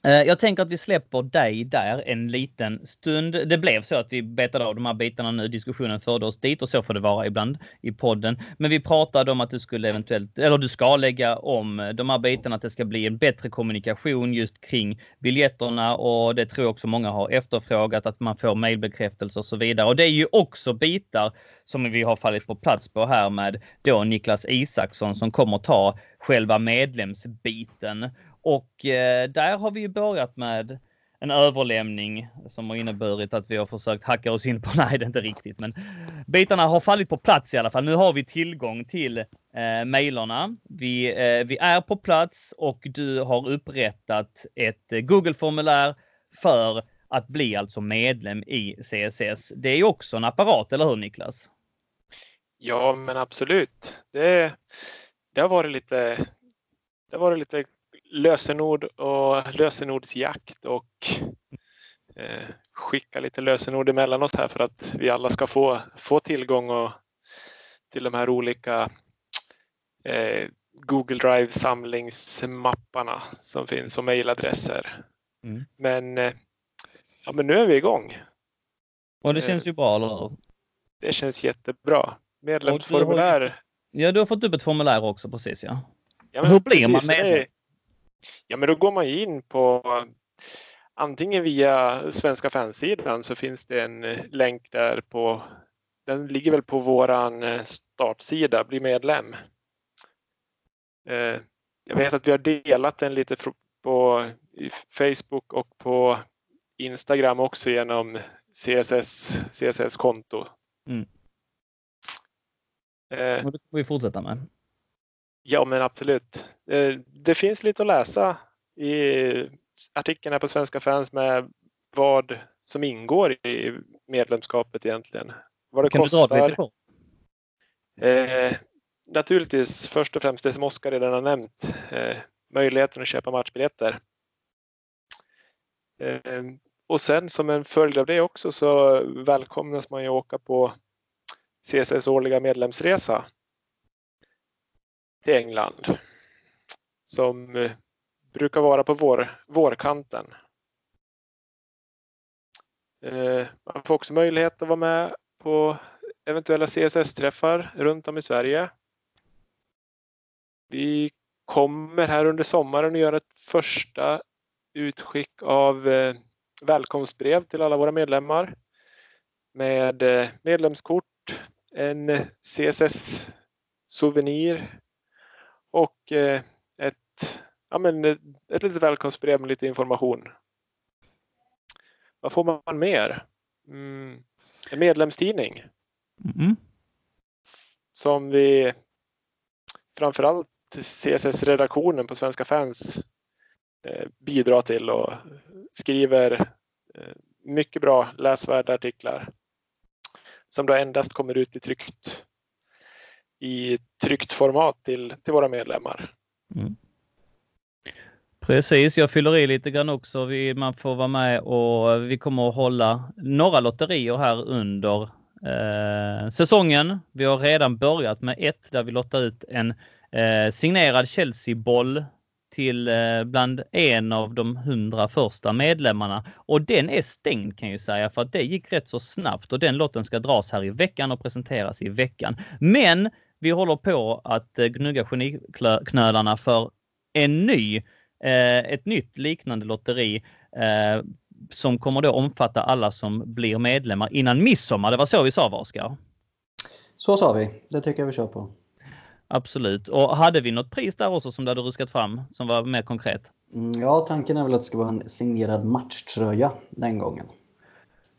Eh, jag tänker att vi släpper dig där en liten stund. Det blev så att vi betade av de här bitarna nu. Diskussionen förde oss dit och så får det vara ibland i podden. Men vi pratade om att du skulle eventuellt, eller du ska lägga om eh, de här bitarna, att det ska bli en bättre kommunikation just kring biljetterna och det tror jag också många har efterfrågat, att man får mejlbekräftelse och så vidare. Och det är ju också bitar som vi har fallit på plats på här med då Niklas Isaksson som kommer ta själva medlemsbiten. Och eh, där har vi ju börjat med en överlämning som har inneburit att vi har försökt hacka oss in på, (laughs) nej det är inte riktigt, men bitarna har fallit på plats i alla fall. Nu har vi tillgång till eh, mejlerna. Vi, eh, vi är på plats och du har upprättat ett eh, Google-formulär för att bli alltså medlem i CSS. Det är ju också en apparat, eller hur Niklas? Ja, men absolut. Det, det har varit lite det har varit lite lösenord och lösenordsjakt och eh, skicka lite lösenord emellan oss här för att vi alla ska få, få tillgång och, till de här olika eh, Google Drive samlingsmapparna som finns och mejladresser. Mm. Men, eh, ja, men nu är vi igång. Och det känns ju bra, eller hur? Det känns jättebra. Medlemsformulär. Du ja, du har fått upp ett formulär också, precis ja. ja Hur blir man medlem? Ja, men då går man in på antingen via svenska fansidan så finns det en länk där på den ligger väl på våran eh, startsida, bli medlem. Eh, jag vet att vi har delat den lite på Facebook och på Instagram också genom CSS, CSS-konto. Mm. Eh, det får vi fortsätta med. Ja, men absolut. Eh, det finns lite att läsa i artikeln här på Svenska fans med vad som ingår i medlemskapet egentligen. Vad det kan kostar. du dra lite kort? Eh, naturligtvis först och främst det som Oskar redan har nämnt. Eh, möjligheten att köpa matchbiljetter. Eh, och sen som en följd av det också så välkomnas man ju att åka på CSS årliga medlemsresa till England. Som eh, brukar vara på vår, vårkanten. Eh, man får också möjlighet att vara med på eventuella CSS-träffar runt om i Sverige. Vi kommer här under sommaren att göra ett första utskick av eh, välkomstbrev till alla våra medlemmar med medlemskort, en CSS-souvenir och ja men ett litet välkomstbrev med lite information. Vad får man mer? Mm, en medlemstidning. Mm. Som vi framförallt CSS-redaktionen på Svenska fans eh, bidrar till och skriver eh, mycket bra läsvärda artiklar. Som då endast kommer ut i tryckt i tryckt format till, till våra medlemmar. Mm. Precis, jag fyller i lite grann också. Vi, man får vara med och vi kommer att hålla några lotterier här under eh, säsongen. Vi har redan börjat med ett där vi lottar ut en eh, signerad Chelsea-boll till eh, bland en av de hundra första medlemmarna. Och den är stängd kan jag ju säga för att det gick rätt så snabbt och den lotten ska dras här i veckan och presenteras i veckan. Men vi håller på att eh, gnugga geniknölarna för en ny, eh, ett nytt liknande lotteri eh, som kommer då omfatta alla som blir medlemmar innan midsommar. Det var så vi sa, Oskar? Så sa vi. Det tycker jag vi kör på. Absolut. Och hade vi något pris där också som du hade ruskat fram som var mer konkret? Mm, ja, tanken är väl att det ska vara en signerad matchtröja den gången.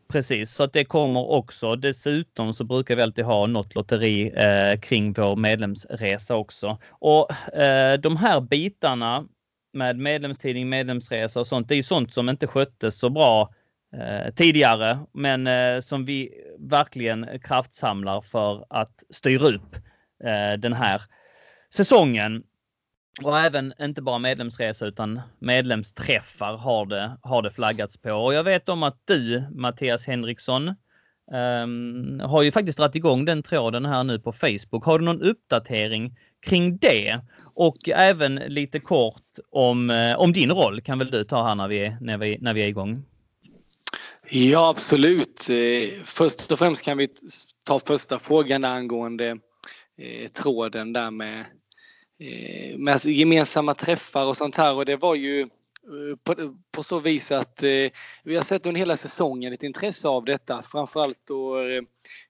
Precis, så att det kommer också. Dessutom så brukar vi alltid ha något lotteri eh, kring vår medlemsresa också. Och eh, de här bitarna med medlemstidning, medlemsresa och sånt, det är sånt som inte sköttes så bra eh, tidigare, men eh, som vi verkligen kraftsamlar för att styra upp eh, den här säsongen. Och även inte bara medlemsresa utan medlemsträffar har det, har det flaggats på. Och jag vet om att du, Mattias Henriksson, um, har ju faktiskt dragit igång den tråden här nu på Facebook. Har du någon uppdatering kring det? Och även lite kort om, eh, om din roll kan väl du ta här när vi, är, när vi, när vi är igång? Ja, absolut. Eh, först och främst kan vi ta första frågan angående eh, tråden där med Eh, med gemensamma träffar och sånt här och det var ju på, på så vis att eh, vi har sett under hela säsongen ett intresse av detta. Framförallt då eh,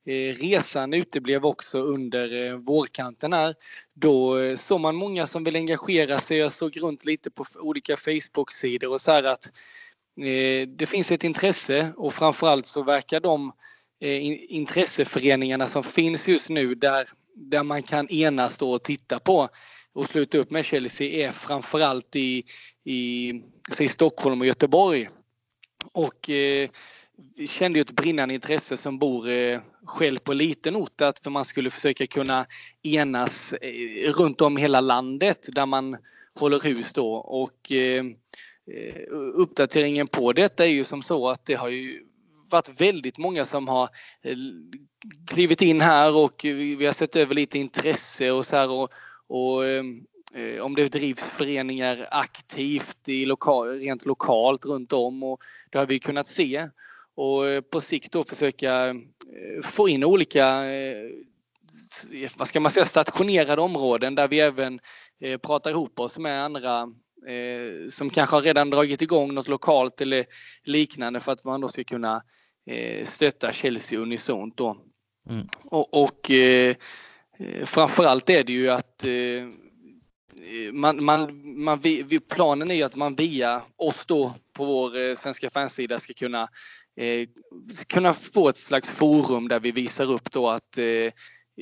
Eh, resan uteblev också under eh, vårkanten här. Då eh, såg man många som vill engagera sig. Jag såg runt lite på olika Facebook-sidor och så här att det finns ett intresse och framförallt så verkar de intresseföreningarna som finns just nu där, där man kan enas då och titta på och sluta upp med Chelsea är framförallt i, i, i Stockholm och Göteborg. Och eh, vi kände ju ett brinnande intresse som bor eh, själv på liten ort att för man skulle försöka kunna enas eh, runt om hela landet där man håller hus då och eh, eh, uppdateringen på detta är ju som så att det har ju varit väldigt många som har eh, klivit in här och vi har sett över lite intresse och så här och, och eh, om det drivs föreningar aktivt i lokal, rent lokalt runt om och det har vi kunnat se. Och på sikt då försöka få in olika eh, vad ska man säga, stationerade områden där vi även eh, pratar ihop oss med andra eh, som kanske har redan dragit igång något lokalt eller liknande för att man då ska kunna stötta Chelsea unisont då. Mm. Och, och Eh, framförallt är det ju att eh, man, man, man, planen är ju att man via oss då på vår eh, svenska fansida ska kunna, eh, kunna få ett slags forum där vi visar upp då att eh,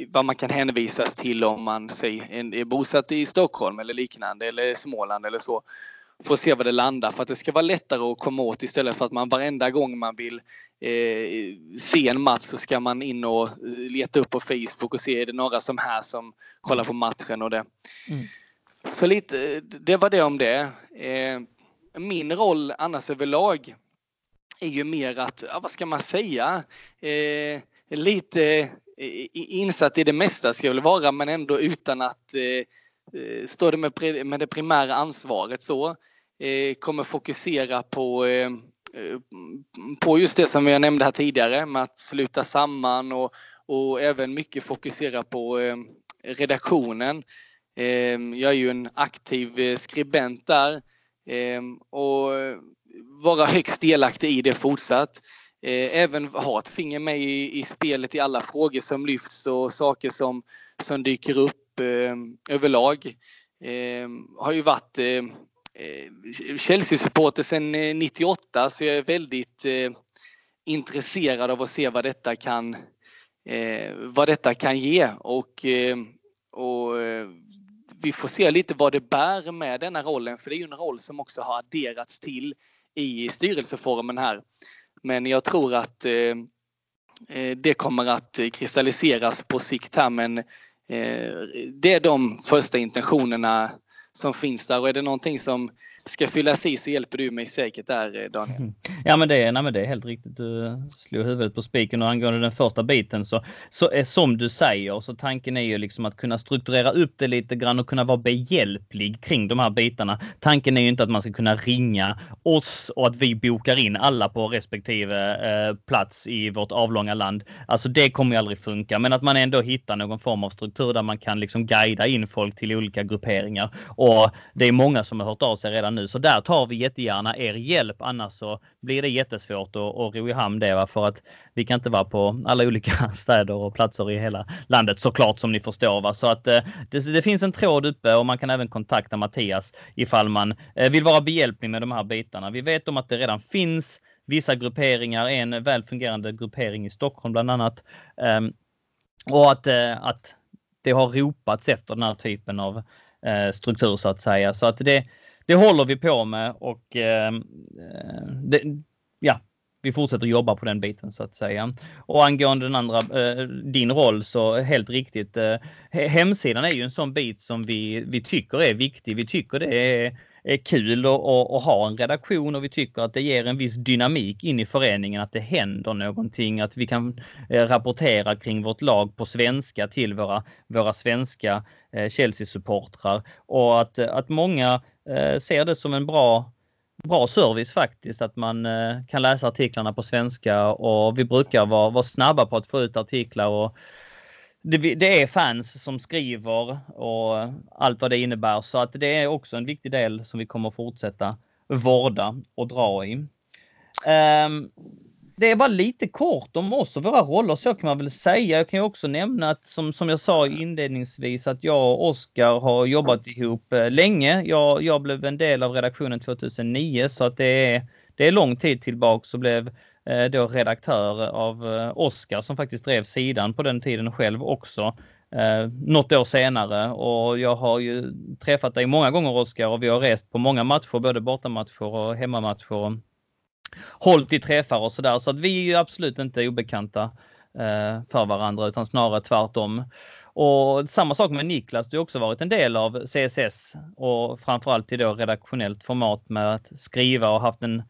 vad man kan hänvisas till om man säg, är bosatt i Stockholm eller liknande eller Småland eller så. Får se vad det landar för att det ska vara lättare att komma åt istället för att man varenda gång man vill eh, se en match så ska man in och leta upp på Facebook och se är det några som här som kollar på matchen och det. Mm. Så lite, det var det om det. Eh, min roll annars överlag är ju mer att, ja, vad ska man säga, eh, lite eh, insatt i det mesta ska jag väl vara, men ändå utan att eh, eh stå det med, med det primära ansvaret så. Eh, kommer fokusera på, eh, eh, på just det som jag nämnde här tidigare med att sluta samman och, och även mycket fokusera på eh, redaktionen. Eh, jag är ju en aktiv skribent där och vara högst delaktig i det fortsatt. Eh, även ha ett finger med i, i spelet i alla frågor som lyfts och saker som, som dyker upp eh, överlag. Eh, har ju varit eh, eh Chelsea-supporter sedan eh, 98 så jag är väldigt eh, intresserad av att se vad detta kan, vad detta kan ge och, och vi får se lite vad det bär med denna rollen för det är ju en roll som också har adderats till i styrelseformen här. Men jag tror att eh, eh, det kommer att kristalliseras på sikt här men eh, det är de första intentionerna som finns där och är det någonting som ska fyllas i så hjälper du mig säkert där eh, Daniel. Mm. Ja men det, nej, men det är helt riktigt. Du slog huvudet på spiken och angående den första biten så, så är som du säger så tanken är ju liksom att kunna strukturera upp det lite grann och kunna vara behjälplig kring de här bitarna. Tanken är ju inte att man ska kunna ringa oss och att vi bokar in alla på respektive eh, plats i vårt avlånga land. Alltså det kommer ju aldrig funka, men att man ändå hittar någon form av struktur där man kan liksom guida in folk till olika grupperingar. Och det är många som har hört av sig redan nu. Så där tar vi jättegärna er hjälp. Annars så blir det jättesvårt att, att ro i hamn det. Va? För att vi kan inte vara på alla olika (laughs) städer och platser i hela landet såklart som ni förstår. Va? Så att eh, det, det finns en tråd uppe och man kan även kontakta Mattias ifall man eh, vill vara behjälplig med de här bitarna. Vi vet om att det redan finns vissa grupperingar, en väl fungerande gruppering i Stockholm bland annat. Ehm, och att, eh, att det har ropats efter den här typen av struktur så att säga. Så att det, det håller vi på med och eh, eh, det, ja, vi fortsätter jobba på den biten så att säga. Och angående den andra, eh, din roll så helt riktigt. Eh, hemsidan är ju en sån bit som vi, vi tycker är viktig. Vi tycker det är är kul att, att, ha en redaktion och vi tycker att det ger en viss dynamik in i föreningen, att det händer någonting, att vi kan eh, rapportera kring vårt lag på svenska till våra, våra svenska eh, Chelsea-supportrar och att, att många Eh, ser det som en bra bra service faktiskt att man eh, kan läsa artiklarna på svenska och vi brukar vara, vara snabba på att få ut artiklar och det, det, är fans som skriver och allt vad det innebär. Så att det är också en viktig del som vi kommer fortsätta vårda och dra i. Um, det är bara lite kort om oss och våra roller, så kan man väl säga. Jag kan ju också nämna att som, som jag sa inledningsvis att jag och Oskar har jobbat ihop eh, länge. Jag, jag blev en del av redaktionen 2009 så att det är, det är lång tid tillbaks och blev Eh, då redaktör av eh, Oskar som faktiskt drev sidan på den tiden själv också. Eh, något år senare och jag har ju träffat dig många gånger Oskar och vi har rest på många matcher, både bortamatcher och hemmamatcher. Hållit i träffar och sådär så att vi är ju absolut inte obekanta eh, för varandra utan snarare tvärtom. Och samma sak med Niklas, du har också varit en del av CSS och framförallt i då redaktionellt format med att skriva och haft en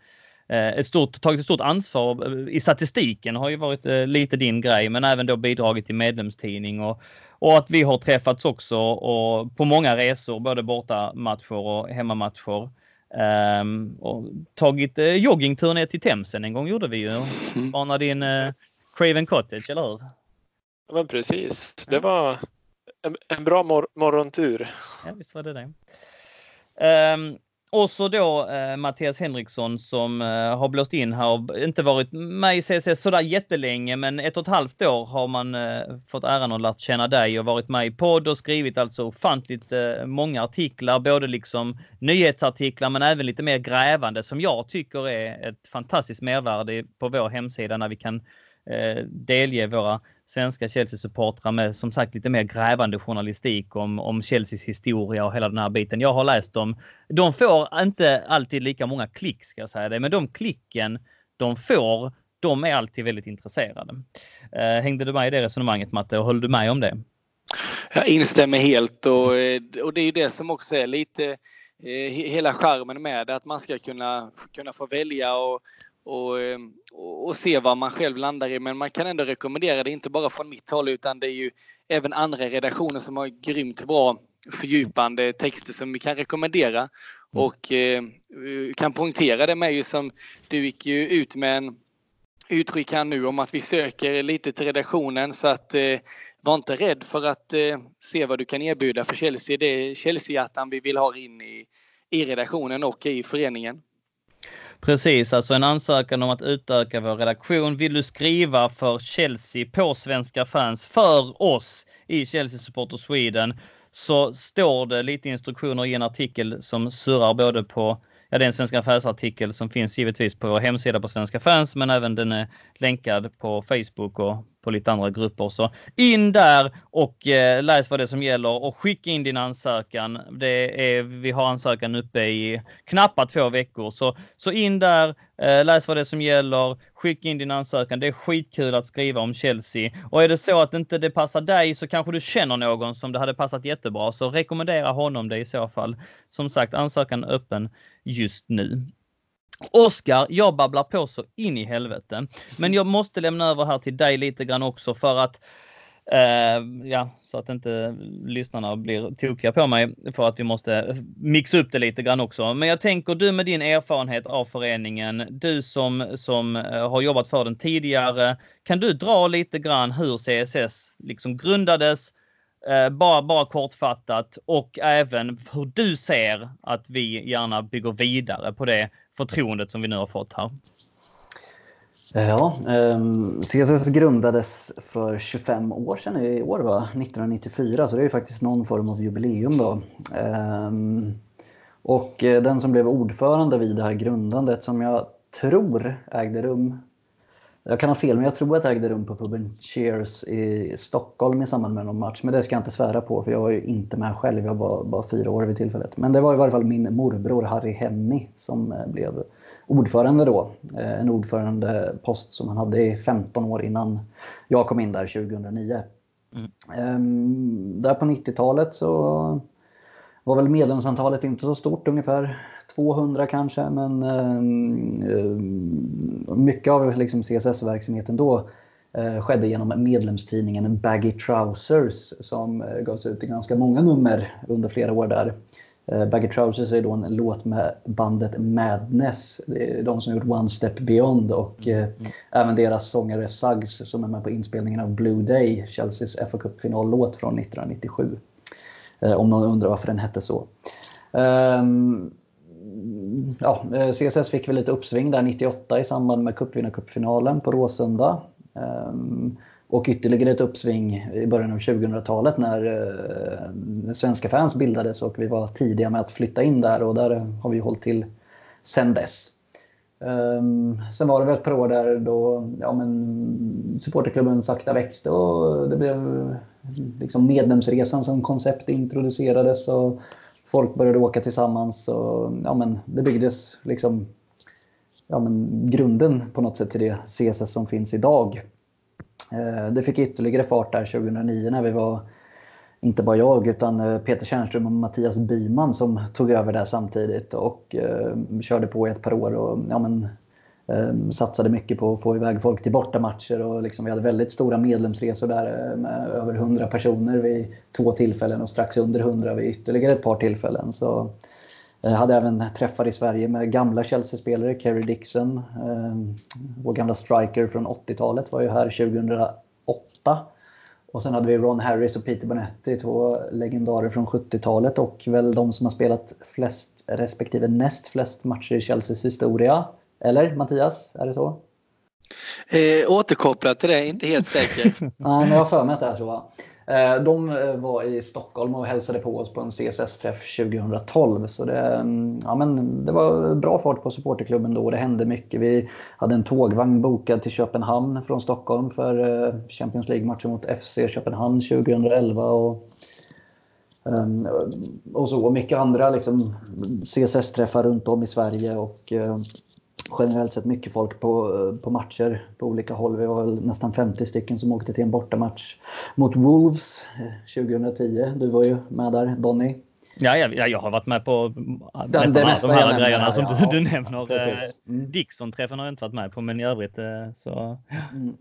eh, ett stort, tagit ett stort ansvar i statistiken har ju varit eh, lite din grej, men även då bidragit till medlemstidning och, och att vi har träffats också och på många resor, både bortamatcher och hemmamatcher. Um, och tagit uh, joggingtur ner till Themsen en gång gjorde vi ju. Mm. Spanade in uh, Craven Cottage, eller hur? Ja, men precis. Det var en, en bra mor morgontur. Ja, visst var det det. Um, och så då eh, Mattias Henriksson som eh, har blåst in här och inte varit med i CSS sådär jättelänge, men ett och ett halvt år har man eh, fått äran att lärt känna dig och varit med i podd och skrivit alltså ofantligt eh, många artiklar, både liksom nyhetsartiklar men även lite mer grävande som jag tycker är ett fantastiskt mervärde på vår hemsida när vi kan eh, delge våra svenska Chelsea-supportrar med som sagt lite mer grävande journalistik om, om Chelseas historia och hela den här biten. Jag har läst dem. De får inte alltid lika många klick ska jag säga det, men de klicken de får, de är alltid väldigt intresserade. Eh, hängde du med i det resonemanget Matte och höll du med om det? Jag instämmer helt och, eh, och det är ju det som också är lite eh, hela charmen med det, att man ska kunna, kunna få välja och, och, och, se vad man själv landar i. Men man kan ändå rekommendera det, inte bara från mitt håll utan det är ju även andra redaktioner som har grymt bra fördjupande texter som vi kan rekommendera. Mm. Och eh, kan poängtera det med ju som du gick ju ut med en uttryck här nu om att vi söker lite till redaktionen så att eh, var inte rädd för att eh, se vad du kan erbjuda för Chelsea. Det är Chelsea-hjärtan vi vill ha in i, i redaktionen och i föreningen. Precis, alltså en ansökan om att utöka vår redaktion. Vill du skriva för Chelsea på Svenska fans för oss i Chelsea Supporter Sweden så står det lite instruktioner i en artikel som surrar både på Ja, det är en Svenska fans-artikel som finns givetvis på vår hemsida på Svenska fans, men även den är länkad på Facebook och på lite andra grupper. Så in där och eh, läs vad det är som gäller och skicka in din ansökan. Det är, vi har ansökan uppe i knappt två veckor, så, så in där, eh, läs vad det är som gäller, skicka in din ansökan. Det är skitkul att skriva om Chelsea. Och är det så att inte det passar dig så kanske du känner någon som det hade passat jättebra, så rekommendera honom det i så fall. Som sagt, ansökan öppen just nu. Oskar, jag babblar på så in i helvete. Men jag måste lämna över här till dig lite grann också för att Uh, ja, så att inte lyssnarna blir tokiga på mig för att vi måste mixa upp det lite grann också. Men jag tänker du med din erfarenhet av föreningen, du som, som eh, har jobbat för den tidigare, kan du dra lite grann hur CSS liksom grundades, uh, bara, bara kortfattat och även hur du ser att vi gärna bygger vidare på det förtroendet som vi nu har fått här? Eh, ja, ehm, CSS grundades för 25 år sedan i år, va? 1994, så det är ju faktiskt någon form av jubileum. Då. Ehm, och eh, den som blev ordförande vid det här grundandet, som jag tror ägde rum jag kan ha fel, men jag tror att det ägde rum på puben Cheers i Stockholm i samband med någon match. Men det ska jag inte svära på, för jag var ju inte med själv. Jag var bara fyra år vid tillfället. Men det var i varje fall min morbror Harry Hemmi som eh, blev ordförande då. Eh, en ordförandepost som han hade i 15 år innan jag kom in där 2009. Mm. Ehm, där på 90-talet så var väl medlemsantalet inte så stort, ungefär 200 kanske, men eh, mycket av liksom CSS-verksamheten då eh, skedde genom medlemstidningen Baggy Trousers som eh, gavs ut i ganska många nummer under flera år där. Eh, Baggy Trousers är då en låt med bandet Madness. Det är de som gjort One Step Beyond och eh, mm. även deras sångare Suggs som är med på inspelningen av Blue Day, Chelseas FA Cup-finallåt från 1997. Eh, om någon undrar varför den hette så. Um, ja, eh, CSS fick väl lite uppsving där 98 i samband med cupvinnarcupfinalen på Råsunda. Ehm, och ytterligare ett uppsving i början av 2000-talet eh, när Svenska fans bildades och vi var tidiga med att flytta in där och där har vi hållit till sen dess. Um, sen var det väl ett par år där då ja, men, supporterklubben sakta växte och det blev liksom medlemsresan som koncept introducerades och folk började åka tillsammans. Och, ja, men, det byggdes liksom ja, men, grunden på något sätt till det CSS som finns idag. Eh, det fick ytterligare fart där 2009 när vi var inte bara jag utan eh, Peter Tjärnström och Mattias Byman som tog över där samtidigt och eh, körde på i ett par år och ja, men, Ehm, satsade mycket på att få iväg folk till bortamatcher och liksom, vi hade väldigt stora medlemsresor där eh, med över 100 personer vid två tillfällen och strax under 100 vid ytterligare ett par tillfällen. Så, jag hade även träffar i Sverige med gamla Chelsea-spelare, Kerry Dixon, eh, vår gamla striker från 80-talet var ju här 2008 och sen hade vi Ron Harris och Peter Bonetti, två legendarer från 70-talet och väl de som har spelat flest respektive näst flest matcher i Chelseas historia. Eller Mattias, är det så? Eh, återkopplat till det, inte helt säker. (laughs) Nej, men jag har för mig att det är så. Eh, de eh, var i Stockholm och hälsade på oss på en CSS-träff 2012. Så det, mm, ja, men det var bra fart på supporterklubben då. Det hände mycket. Vi hade en tågvagn bokad till Köpenhamn från Stockholm för eh, Champions League-matchen mot FC Köpenhamn 2011. Och, ehm, och så mycket andra liksom, CSS-träffar runt om i Sverige. och generellt sett mycket folk på, på matcher på olika håll. Vi var väl nästan 50 stycken som åkte till en bortamatch mot Wolves 2010. Eh, du var ju med där, Donny. Ja, ja, jag har varit med på nästan de, de här grejerna som ja, du, du nämner. Eh, mm. Dixon-träffen har jag inte varit med på, men i övrigt eh, så... Mm.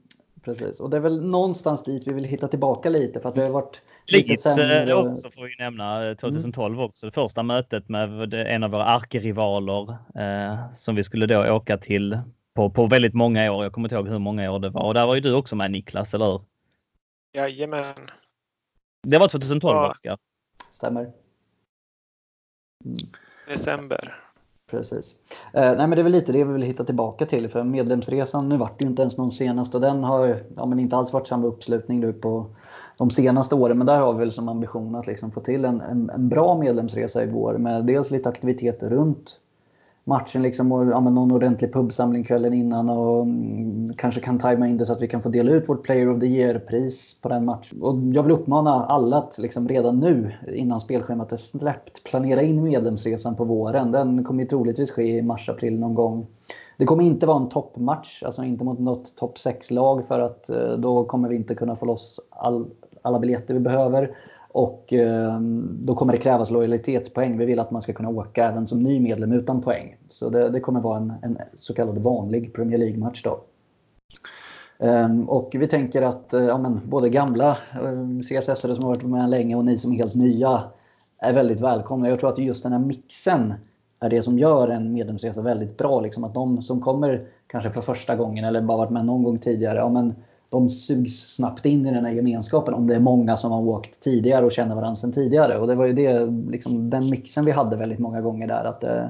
Precis, och det är väl någonstans dit vi vill hitta tillbaka lite för att det har varit Leeds eh, också får vi nämna 2012 mm. också. Det första mötet med en av våra arkerivaler eh, som vi skulle då åka till på, på väldigt många år. Jag kommer inte ihåg hur många år det var och där var ju du också med Niklas, eller hur? Jajamän. Det var 2012 ja. Oskar. Stämmer. Mm. December. Precis. Eh, nej, men det är väl lite det vi vill hitta tillbaka till. För medlemsresan, nu vart det inte ens någon senast och den har ja, men inte alls varit samma uppslutning nu på de senaste åren. Men där har vi väl som ambition att liksom få till en, en, en bra medlemsresa i vår med dels lite aktiviteter runt matchen liksom och ja, någon ordentlig pubsamling kvällen innan och mm, kanske kan tajma in det så att vi kan få dela ut vårt Player of the Year-pris på den matchen. Och jag vill uppmana alla att liksom redan nu innan spelschemat är släppt planera in medlemsresan på våren. Den kommer ju troligtvis ske i mars-april någon gång. Det kommer inte vara en toppmatch, alltså inte mot något topp 6-lag för att eh, då kommer vi inte kunna få loss all, alla biljetter vi behöver. Och eh, då kommer det krävas lojalitetspoäng. Vi vill att man ska kunna åka även som ny medlem utan poäng. Så det, det kommer vara en, en, så kallad vanlig Premier League-match då. Um, och vi tänker att eh, ja, men, både gamla eh, CSS som har varit med länge och ni som är helt nya är väldigt välkomna. Jag tror att just den här mixen är det som gör en medlemsresa väldigt bra. Liksom att de som kommer kanske för första gången eller bara varit med någon gång tidigare, ja, men de sugs snabbt in i den här gemenskapen om det är många som har åkt tidigare och känner varandra sedan tidigare. Och det var ju det, liksom, den mixen vi hade väldigt många gånger där. Att, eh,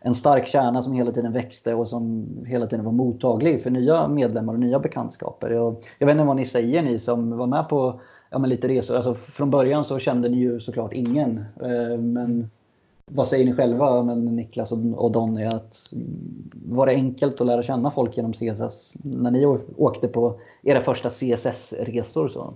en stark kärna som hela tiden växte och som hela tiden var mottaglig för nya medlemmar och nya bekantskaper. Jag, jag vet inte vad ni säger ni som var med på ja, men lite resor. Alltså, från början så kände ni ju såklart ingen. Eh, men vad säger ni själva, men Niklas och Donny, att var det enkelt att lära känna folk genom CSS när ni åkte på era första CSS-resor? Så?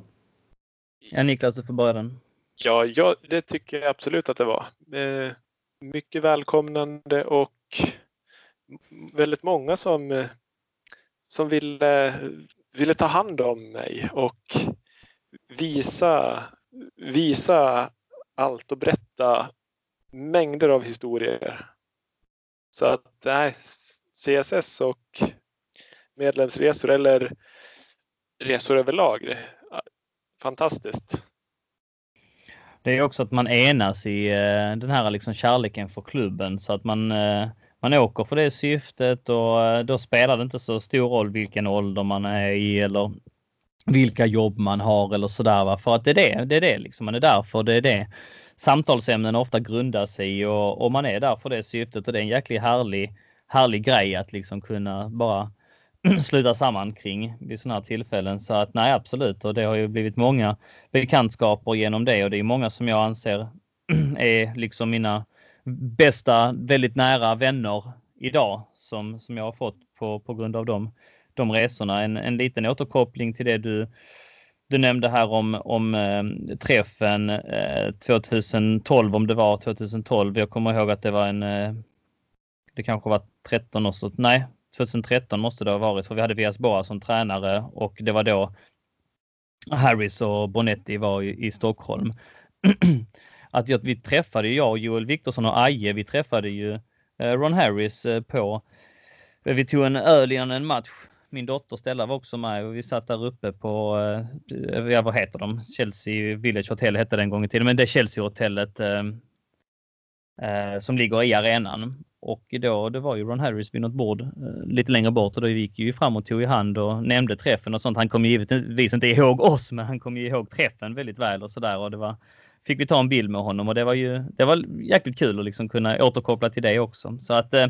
Ja, Niklas, du får börja den. Ja, ja, det tycker jag absolut att det var. Eh, mycket välkomnande och väldigt många som, som ville, ville ta hand om mig och visa, visa allt och berätta mängder av historier. Så att nej, CSS och medlemsresor eller resor överlag, fantastiskt. Det är också att man enas i eh, den här liksom kärleken för klubben så att man, eh, man åker för det syftet och eh, då spelar det inte så stor roll vilken ålder man är i eller vilka jobb man har eller sådär. För att det är det, det är det liksom. Man är där för det är det samtalsämnen ofta grundar sig i och, och man är där för det syftet och det är en jäkligt härlig, härlig grej att liksom kunna bara (clears throat) sluta samman kring vid sådana här tillfällen. Så att nej, absolut. Och det har ju blivit många bekantskaper genom det och det är många som jag anser (clears throat) är liksom mina bästa, väldigt nära vänner idag som, som jag har fått på, på grund av de, de resorna. En, en liten återkoppling till det du du nämnde här om, om eh, träffen eh, 2012, om det var 2012. Jag kommer ihåg att det var en, eh, det kanske var 13 år så, nej, 2013 måste det ha varit, för vi hade Vias Boa som tränare och det var då Harris och Bonetti var i, i Stockholm. (clears throat) att vi träffade, jag och Joel Viktorsson och Aje, vi träffade ju eh, Ron Harris eh, på, vi tog en öl innan en match min dotter Stella var också med och vi satt där uppe på, eh, ja, vad heter de? Chelsea Village Hotel hette det en gång i tiden, men det är Chelsea-hotellet eh, eh, som ligger i arenan. Och då, det var ju Ron Harris vid något bord eh, lite längre bort och då gick ju fram och tog i hand och nämnde träffen och sånt. Han kom givetvis inte ihåg oss, men han kom ju ihåg träffen väldigt väl och sådär och det var fick vi ta en bild med honom och det var ju det var jäkligt kul att liksom kunna återkoppla till det också. Så att eh,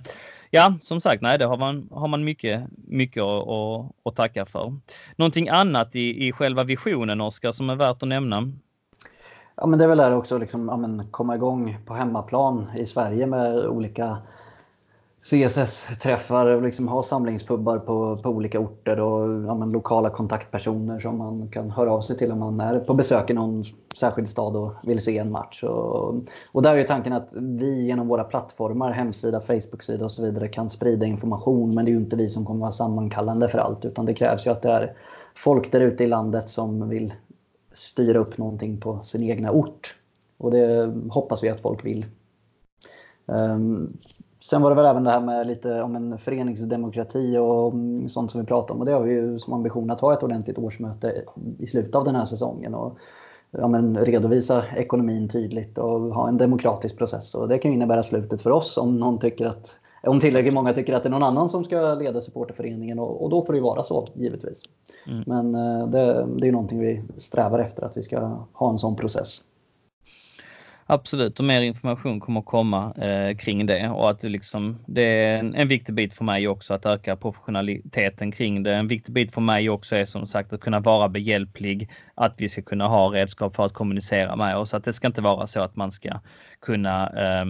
ja, som sagt, nej, det har man, har man mycket, mycket att, att, att tacka för. Någonting annat i, i själva visionen, Oskar, som är värt att nämna? Ja, men det är väl där också liksom, ja, men, komma igång på hemmaplan i Sverige med olika CSS-träffar och liksom ha samlingspubbar på, på olika orter och ja, men, lokala kontaktpersoner som man kan höra av sig till om man är på besök i någon särskild stad och vill se en match. Och, och där är tanken att vi genom våra plattformar, hemsida, Facebook-sida och så vidare kan sprida information. Men det är ju inte vi som kommer vara sammankallande för allt utan det krävs ju att det är folk där ute i landet som vill styra upp någonting på sin egna ort. Och det hoppas vi att folk vill. Um, sen var det väl även det här med lite om en föreningsdemokrati och sånt som vi pratade om. Och det har vi ju som ambition att ha ett ordentligt årsmöte i slutet av den här säsongen. Och ja, men redovisa ekonomin tydligt och ha en demokratisk process. Och det kan innebära slutet för oss om någon tycker att om tillräckligt många tycker att det är någon annan som ska leda supporterföreningen och, och då får det ju vara så givetvis. Mm. Men eh, det, det är någonting vi strävar efter att vi ska ha en sån process. Absolut, och mer information kommer komma eh, kring det och att det, liksom, det är en, en, viktig bit för mig också att öka professionaliteten kring det. En viktig bit för mig också är som sagt att kunna vara behjälplig, att vi ska kunna ha redskap för att kommunicera med oss. Att det ska inte vara så att man ska kunna eh,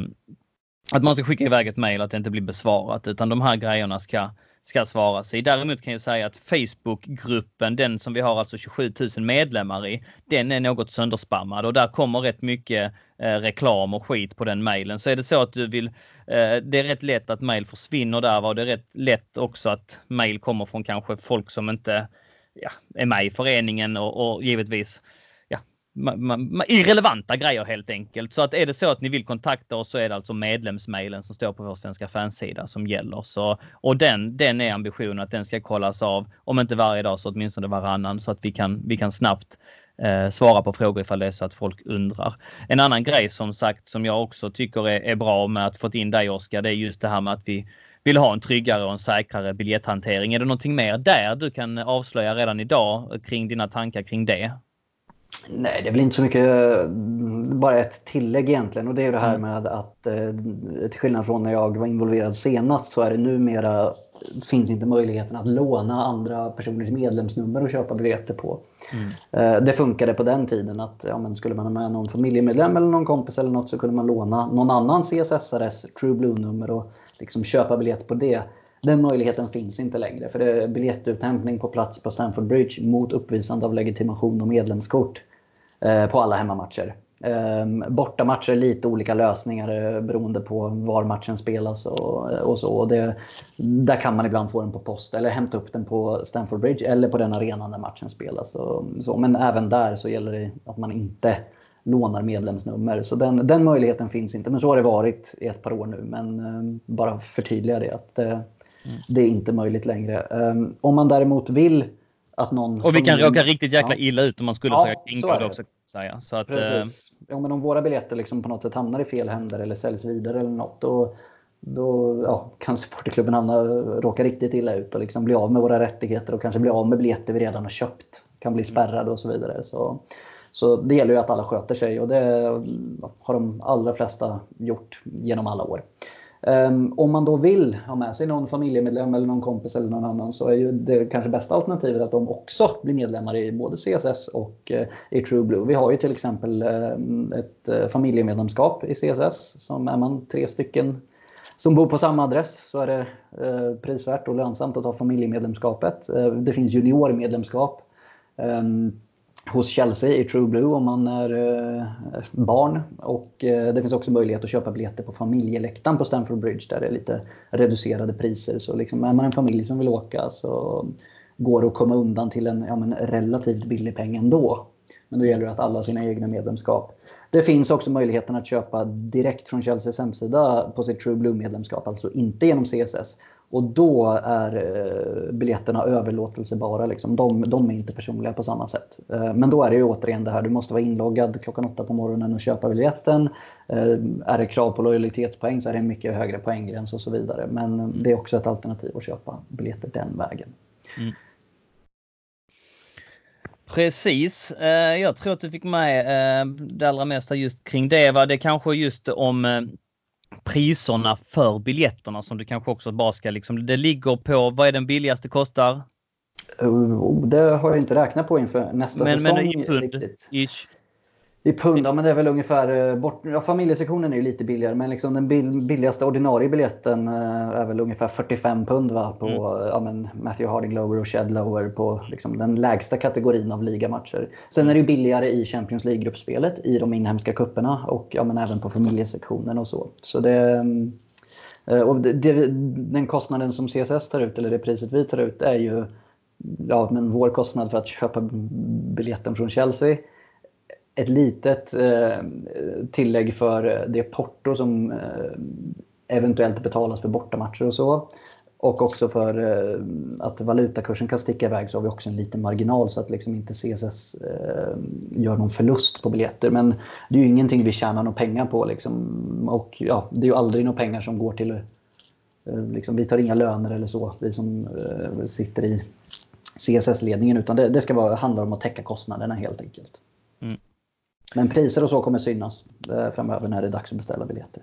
att man ska skicka iväg ett mejl att det inte blir besvarat utan de här grejerna ska ska svara sig. Däremot kan jag säga att Facebookgruppen, den som vi har alltså 27 000 medlemmar i, den är något sönderspammad och där kommer rätt mycket eh, reklam och skit på den mejlen. Så är det så att du vill, eh, det är rätt lätt att mejl försvinner där och det är rätt lätt också att mejl kommer från kanske folk som inte ja, är med i föreningen och, och givetvis irrelevanta grejer helt enkelt. Så att är det så att ni vill kontakta oss så är det alltså medlemsmailen som står på vår svenska fansida som gäller. Så, och den, den är ambitionen att den ska kollas av, om inte varje dag så åtminstone varannan så att vi kan, vi kan snabbt eh, svara på frågor ifall det är så att folk undrar. En annan grej som sagt som jag också tycker är, är bra med att fått in dig Oskar, det är just det här med att vi vill ha en tryggare och en säkrare biljetthantering. Är det någonting mer där du kan avslöja redan idag kring dina tankar kring det? Nej, det är väl inte så mycket. Bara ett tillägg egentligen. Och det är det här mm. med att eh, till skillnad från när jag var involverad senast så är det numera finns inte möjligheten att låna andra personers medlemsnummer och köpa biljetter på. Mm. Eh, det funkade på den tiden att ja, men skulle man ha med någon familjemedlem eller någon kompis eller något så kunde man låna någon annan CSSRs True Blue-nummer och liksom köpa biljett på det. Den möjligheten finns inte längre för det är biljettuthämtning på plats på Stamford Bridge mot uppvisande av legitimation och medlemskort eh, på alla hemmamatcher. Ehm, bortamatcher är lite olika lösningar eh, beroende på var matchen spelas och, eh, och så. Och det, där kan man ibland få den på post eller hämta upp den på Stamford Bridge eller på den arenan där matchen spelas. Och, så. Men även där så gäller det att man inte lånar medlemsnummer. Så den, den möjligheten finns inte. Men så har det varit i ett par år nu. Men ehm, bara förtydliga det. att eh, det är inte möjligt längre. Um, om man däremot vill att någon... Och vi kan råka riktigt jäkla ja. illa ut om man skulle ja, säga kringkod också. Säga. Så att, Precis. Ja, men om våra biljetter liksom på något sätt hamnar i fel händer eller säljs vidare eller något. Då, då ja, kan supporterklubben hamna, råka riktigt illa ut och liksom bli av med våra rättigheter och kanske bli av med biljetter vi redan har köpt. Kan bli spärrade och så vidare. Så, så det gäller ju att alla sköter sig och det har de allra flesta gjort genom alla år. Um, om man då vill ha med sig någon familjemedlem eller någon kompis eller någon annan så är ju det kanske bästa alternativet att de också blir medlemmar i både CSS och uh, i True Blue. Vi har ju till exempel uh, ett uh, familjemedlemskap i CSS. Som är man tre stycken som bor på samma adress så är det prisvärt och lönsamt att ha familjemedlemskapet. det finns juniormedlemskap. Um, hos Chelsea i True Blue om man är eh, barn. Och eh, det finns också möjlighet att köpa biljetter på familjeläktaren på Stamford Bridge där det är lite reducerade priser. Så liksom, är man en familj som vill åka så går det att komma undan till en ja, men relativt billig peng ändå. Men då gäller det att alla har sina egna medlemskap. Det finns också möjligheten att köpa direkt från Chelseas hemsida på sitt True Blue-medlemskap, alltså inte genom CSS. Och då är eh, biljetterna överlåtelsebara. Liksom. De, de, är inte personliga på samma sätt. Eh, men då är det ju återigen det här, du måste vara inloggad klockan åtta på morgonen och köpa biljetten. Eh, är det krav på lojalitetspoäng så är det en mycket högre poänggräns och så vidare. Men det är också ett alternativ att köpa biljetter den vägen. Mm. Precis. Eh, jag tror att du fick med eh, det allra mesta just kring det. Va? Det kanske just om eh, priserna för biljetterna som du kanske också bara ska liksom. Det ligger på vad är den billigaste kostar? Oh, det har jag inte räknat på inför nästa men, säsong. Men i pund, ish. I pund, ja men det är väl ungefär... Eh, bort, ja, familjesektionen är ju lite billigare men liksom den billigaste ordinarie biljetten eh, är väl ungefär 45 pund va, på mm. ja, men Matthew Harding Lower och Shed Lower på liksom den lägsta kategorin av ligamatcher. Sen är det ju billigare i Champions League-gruppspelet i de inhemska kupperna och ja, men även på familjesektionen och så. Så det... Eh, och det, den kostnaden som CSS tar ut, eller det priset vi tar ut, är ju ja, men vår kostnad för att köpa biljetten från Chelsea ett litet eh, tillägg för eh, det porto som eh, eventuellt betalas för bortamatcher och så. Och också för eh, att valutakursen kan sticka iväg så har vi också en liten marginal så att liksom inte CSS eh, gör någon förlust på biljetter. Men det är ju ingenting vi tjänar några pengar på. Liksom. Och ja, det är ju aldrig några pengar som går till... Eh, liksom, vi tar inga löner eller så, vi som eh, sitter i CSS-ledningen. Utan det, det ska vara, handla om att täcka kostnaderna helt enkelt. Men priser och så kommer synas eh, framöver när det är dags att beställa biljetter.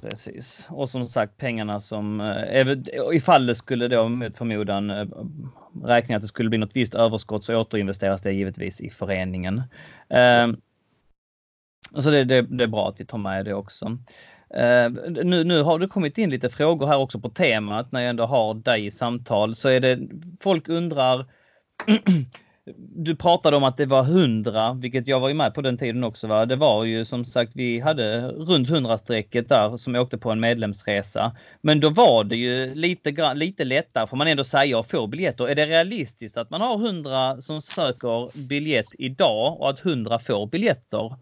Precis. Och som sagt pengarna som eh, ifall det skulle då med förmodan eh, räkna att det skulle bli något visst överskott så återinvesteras det givetvis i föreningen. Ehm, så det, det, det är bra att vi tar med det också. Ehm, nu, nu har det kommit in lite frågor här också på temat när jag ändå har dig i samtal så är det folk undrar (clears throat) du pratade om att det var 100, vilket jag var ju med på den tiden också. Va? Det var ju som sagt, vi hade runt 100-strecket där som åkte på en medlemsresa. Men då var det ju lite, lite lättare får man ändå säga att få biljetter. Är det realistiskt att man har 100 som söker biljett idag och att 100 får biljetter?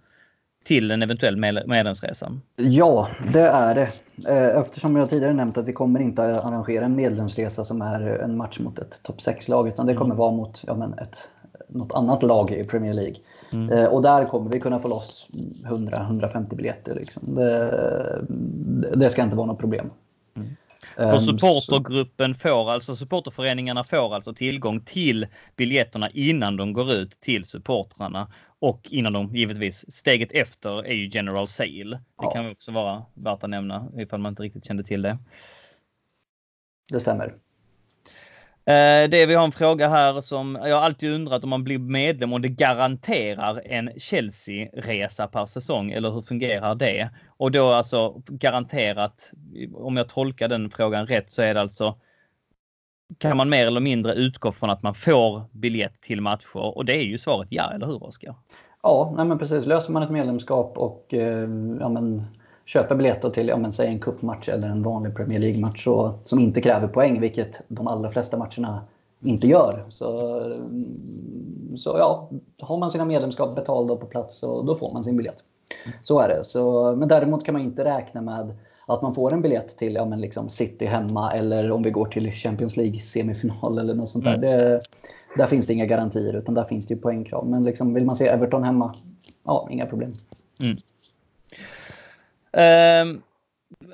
till en eventuell medlemsresa? Ja, det är det. Eh, eftersom jag tidigare nämnt att vi kommer inte att arrangera en medlemsresa som är en match mot ett topp 6-lag, utan det kommer mm. vara mot ja, men ett, något annat lag i Premier League. Mm. Eh, och där kommer vi kunna få loss 100-150 biljetter. Liksom. Det, det, ska inte vara något problem. Mm. För ehm, supportergruppen får alltså, supporterföreningarna får alltså tillgång till biljetterna innan de går ut till supportrarna. Och innan de givetvis, steget efter är ju General Sale. Det ja. kan också vara värt att nämna ifall man inte riktigt kände till det. Det stämmer. Eh, det vi har en fråga här som jag alltid undrat om man blir medlem och det garanterar en Chelsea-resa per säsong eller hur fungerar det? Och då alltså garanterat, om jag tolkar den frågan rätt så är det alltså kan man mer eller mindre utgå från att man får biljett till matcher och det är ju svaret ja, eller hur Oskar? Ja, nej men precis. Löser man ett medlemskap och eh, ja, men, köper biljetter till ja, men, säg en cupmatch eller en vanlig Premier League-match som inte kräver poäng, vilket de allra flesta matcherna inte gör. Så, så ja, har man sina medlemskap betalda på plats så då får man sin biljett. Så är det. Så, men däremot kan man inte räkna med att man får en biljett till ja, men liksom City hemma eller om vi går till Champions League semifinal eller något sånt där. Mm. Det, där finns det inga garantier utan där finns det ju poängkrav. Men liksom, vill man se Everton hemma, ja, inga problem. Mm. Ehm,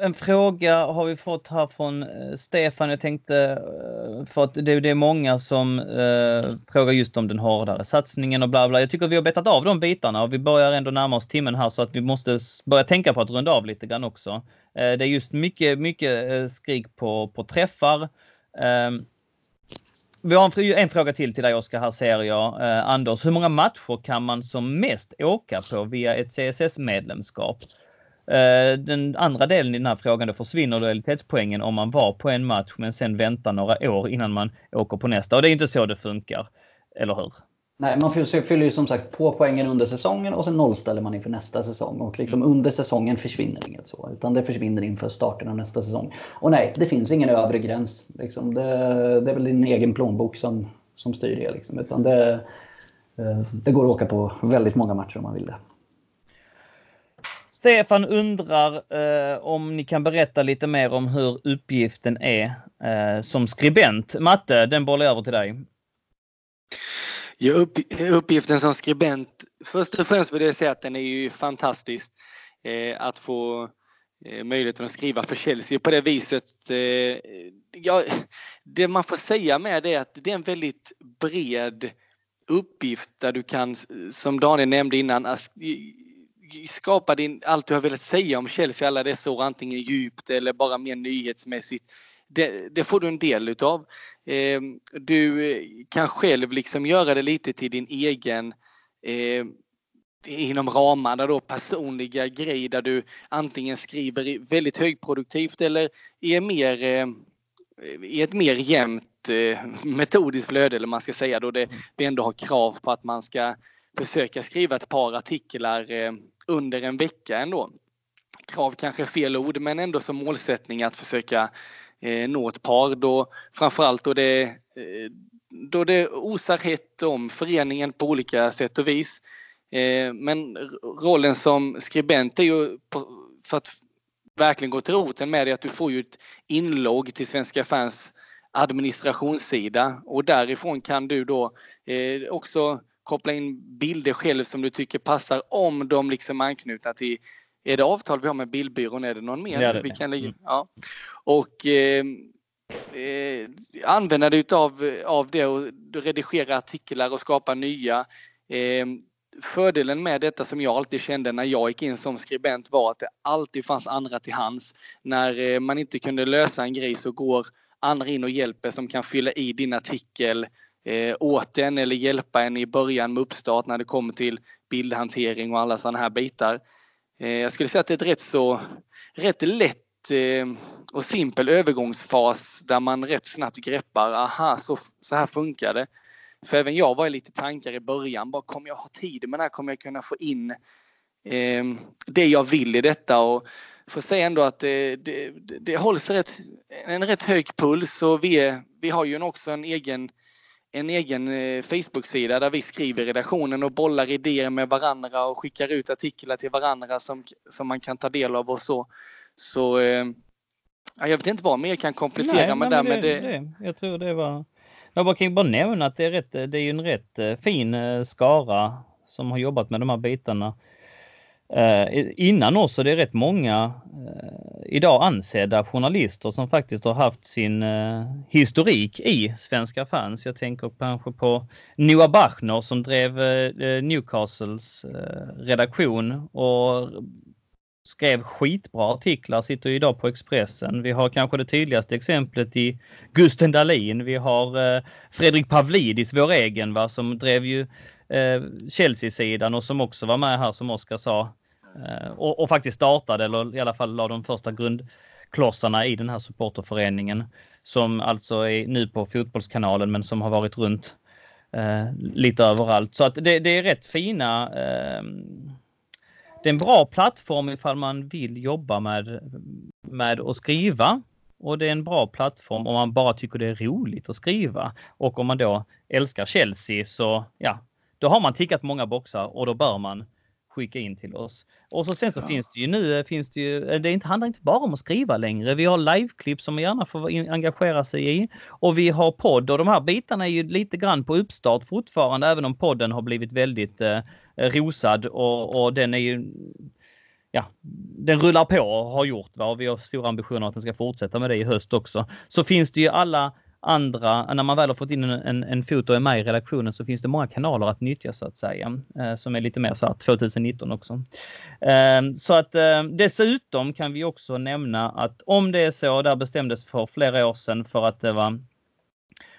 en fråga har vi fått här från eh, Stefan. Jag tänkte eh, för att det, det är många som eh, frågar just om den hårdare satsningen och bla bla. Jag tycker vi har betat av de bitarna och vi börjar ändå närma oss timmen här så att vi måste börja tänka på att runda av lite grann också. Det är just mycket, mycket skrik på, på träffar. Ehm, vi har en, en, fråga till till dig Oskar, här ser jag. Anders, hur många matcher kan man som mest åka på via ett CSS-medlemskap? Eh, den andra delen i den här frågan, då försvinner lojalitetspoängen om man var på en match men sen väntar några år innan man åker på nästa. Och det är inte så det funkar, eller hur? Nej, man fyller ju som sagt på poängen under säsongen och sen nollställer man inför nästa säsong. Och liksom under säsongen försvinner inget så, utan det försvinner inför starten av nästa säsong. Och nej, det finns ingen övre gräns. Liksom. Det, det, är väl din egen plånbok som, som styr det. Liksom. Utan det, eh, det går att åka på väldigt många matcher om man vill det. Stefan undrar eh, om ni kan berätta lite mer om hur uppgiften är eh, som skribent. Matte, den bollar jag över till dig. Ja, upp, uppgiften som skribent, först och främst vill jag säga att den är ju fantastisk. Eh, att få eh, möjligheten att skriva för Chelsea på det viset. Eh, ja, det man får säga med det är att det är en väldigt bred uppgift där du kan, som Daniel nämnde innan, skapa din, allt du har velat säga om Chelsea alla dessa år, antingen djupt eller bara mer nyhetsmässigt. Det, det får du en del utav. Eh, du eh, kan själv liksom göra det lite till din egen eh, inom ramarna då personliga grej där du antingen skriver väldigt högproduktivt eller är mer eh, i ett mer jämnt eh, metodiskt flöde eller man ska säga då det, vi ändå har krav på att man ska försöka skriva ett par artiklar eh, under en vecka ändå. Krav kanske är fel ord men ändå som målsättning att försöka eh, nå ett par då framförallt då det, eh, då det osar hett om föreningen på olika sätt och vis. Eh, men rollen som skribent är ju på, för att verkligen gå till roten med det att du får ju ett inlogg till Svenska fans administrationssida och därifrån kan du då eh, också koppla in bilder själv som du tycker passar om de liksom anknutna till är det avtal vi har med bildbyrån? Är det någon mer? Ja, det vi kan lägga? Mm. Ja. Och eh, eh, använda dig av, av det och redigera artiklar och skapa nya. Eh, fördelen med detta som jag alltid kände när jag gick in som skribent var att det alltid fanns andra till hands. När eh, man inte kunde lösa en grej så går andra in och hjälper som kan fylla i din artikel eh, åt en eller hjälpa en i början med uppstart när det kommer till bildhantering och alla sådana här bitar. Eh, jag skulle säga att det är ett rätt så rätt lätt eh, och simpel övergångsfas där man rätt snabbt greppar, aha så, så här funkar det. För även jag var lite tankar i början, bara kommer jag ha tid med det här? Kommer jag kunna få in eh, det jag vill i detta? Och får säga ändå att det, det, det hålls rätt, en rätt hög puls och vi, är, vi har ju också en egen en egen eh, Facebook-sida där vi skriver i redaktionen och bollar idéer med varandra och skickar ut artiklar till varandra som, som man kan ta del av och så. Så eh, jag vet inte vad mer jag kan komplettera med där. men Men det, det, jag tror det var... Jag bara kan bara nämna att det är, rätt, det är ju en rätt eh, fin skara som har jobbat med de här bitarna eh, innan oss och det är rätt många eh, idag ansedda journalister som faktiskt har haft sin eh, historik i Svenska fans. Jag tänker kanske på Noah Bachner som drev eh, eh Newcastles eh, redaktion och skrev skitbra artiklar, sitter idag på Expressen. Vi har kanske det tydligaste exemplet i Gusten Dahlin. Vi har eh, Fredrik Pavlidis, vår egen, va, som drev ju eh, Chelsea-sidan och som också var med här som Oskar sa. Eh, och, och, faktiskt startade, eller i alla fall la de första grundklossarna i den här supporterföreningen. Som alltså är nu på Fotbollskanalen men som har varit runt eh, lite överallt. Så att det, det är rätt fina eh, det är en bra plattform ifall man vill jobba med, med att skriva. Och det är en bra plattform om man bara tycker det är roligt att skriva. Och om man då älskar Chelsea så ja, då har man tickat många boxar och då bör man skicka in till oss. Och så sen så ja. finns det ju nu, finns det ju, det handlar inte bara om att skriva längre. Vi har liveklipp som man gärna får engagera sig i. Och vi har podd och de här bitarna är ju lite grann på uppstart fortfarande, även om podden har blivit väldigt eh, rosad och, och den är ju ja, den rullar på och har gjort va? och vi har stora ambitioner att den ska fortsätta med det i höst också. Så finns det ju alla andra, när man väl har fått in en, en, en fot och är med i redaktionen så finns det många kanaler att nyttja så att säga. Eh, som är lite mer så här 2019 också. Eh, så att eh, dessutom kan vi också nämna att om det är så, där bestämdes för flera år sedan för att det var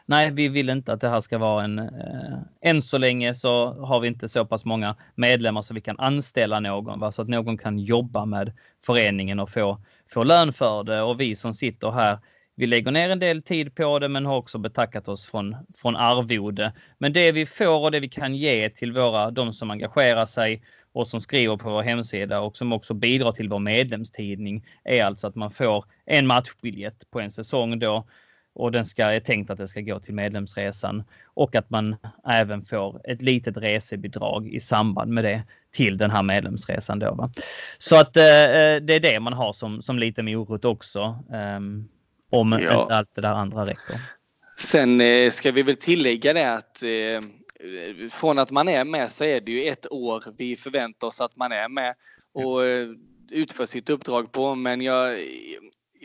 nej, vi vill inte att det här ska vara en... Eh, än så länge så har vi inte så pass många medlemmar så vi kan anställa någon, va? så att någon kan jobba med föreningen och få, få lön för det. Och vi som sitter här, vi lägger ner en del tid på det, men har också betackat oss från, från arvode. Men det vi får och det vi kan ge till våra, de som engagerar sig och som skriver på vår hemsida och som också bidrar till vår medlemstidning är alltså att man får en matchbiljett på en säsong då och den ska, är tänkt att det ska gå till medlemsresan och att man även får ett litet resebidrag i samband med det till den här medlemsresan. Då, va? Så att eh, eh det är det man har som, som lite morot också. Eh, om ja. inte allt det där andra räcker. Sen eh, ska vi väl tillägga det att eh, från att man är med så är det ju ett år vi förväntar oss att man är med och eh, utför sitt uppdrag på. Men jag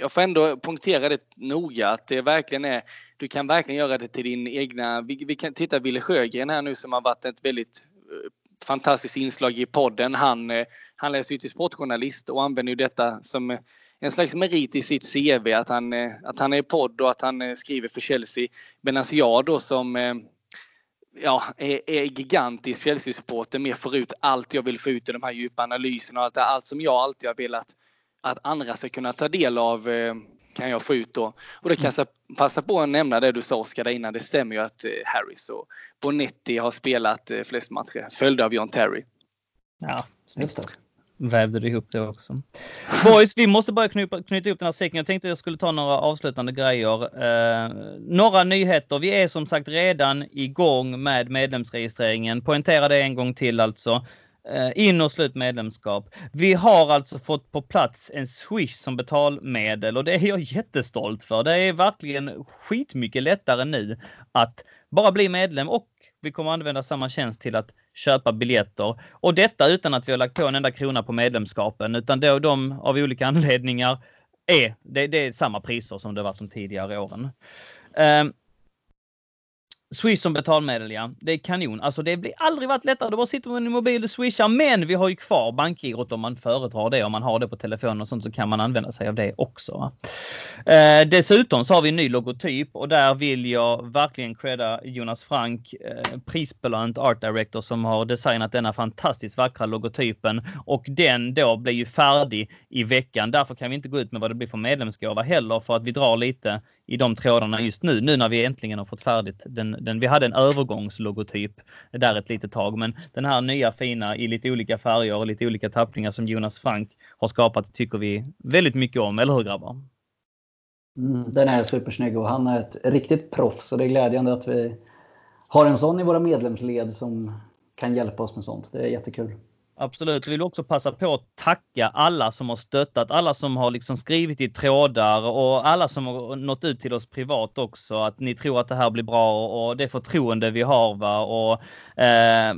jag får ändå punktera det noga att det verkligen är, du kan verkligen göra det till din egna, vi, vi kan titta Wille Sjögren här nu som har varit ett väldigt eh, fantastiskt inslag i podden. Han, eh, han läser ju till sportjournalist och använder ju detta som en slags merit i sitt CV att han, eh, att han är podd och att han eh, skriver för Chelsea. Medan jag då som eh, ja, är, är gigantisk Chelsea-supporter mer får ut allt jag vill få ut i de här djupa analyserna och allt, allt som jag alltid har velat att andra ska kunna ta del av kan jag få ut då. Och då kan jag passa på att nämna det du sa Oskar där innan. Det stämmer ju att Harris och Bonetti har spelat flest matcher följda av John Terry. Ja, just det vävde du ihop det också. Boys, vi måste börja knyta, knyta ihop den här säcken. Jag tänkte jag skulle ta några avslutande grejer. Eh, några nyheter. Vi är som sagt redan igång med medlemsregistreringen. Poängtera det en gång till alltså. Eh, in och slut medlemskap. Vi har alltså fått på plats en Swish som betalmedel och det är jag jättestolt för. Det är verkligen skitmycket lättare nu att bara bli medlem och vi kommer använda samma tjänst till att köpa biljetter. Och detta utan att vi har lagt på en enda krona på medlemskapen, utan då de av olika (laughs) anledningar är, det, det är samma priser som det varit de tidigare åren. Ehm, Swish som betalmedel, ja. Det är kanon. Alltså det blir aldrig varit lättare. Du bara sitter med din mobil och swishar. Men vi har ju kvar bankgirot om man föredrar det. Om man har det på telefonen och sånt så kan man använda sig av det också. Eh, dessutom så har vi en ny logotyp och där vill jag verkligen credda Jonas Frank, eh, prisbelönt art director som har designat denna fantastiskt vackra logotypen och den då blir ju färdig i veckan. Därför kan vi inte gå ut med vad det blir för medlemsgåva heller för att vi drar lite i de trådarna just nu, nu när vi äntligen har fått färdigt den den vi hade en övergångslogotyp där ett litet tag, men den här nya fina i lite olika färger och lite olika tappningar som Jonas Frank har skapat tycker vi väldigt mycket om, eller hur grabbar? Mm, den är supersnygg och han är ett riktigt proffs och det är glädjande att vi har en sån i våra medlemsled som kan hjälpa oss med sånt. Det är jättekul. Absolut. Jag vill också passa på att tacka alla som har stöttat, alla som har liksom skrivit i trådar och alla som har nått ut till oss privat också. Att ni tror att det här blir bra och det förtroende vi har. Va? Och eh,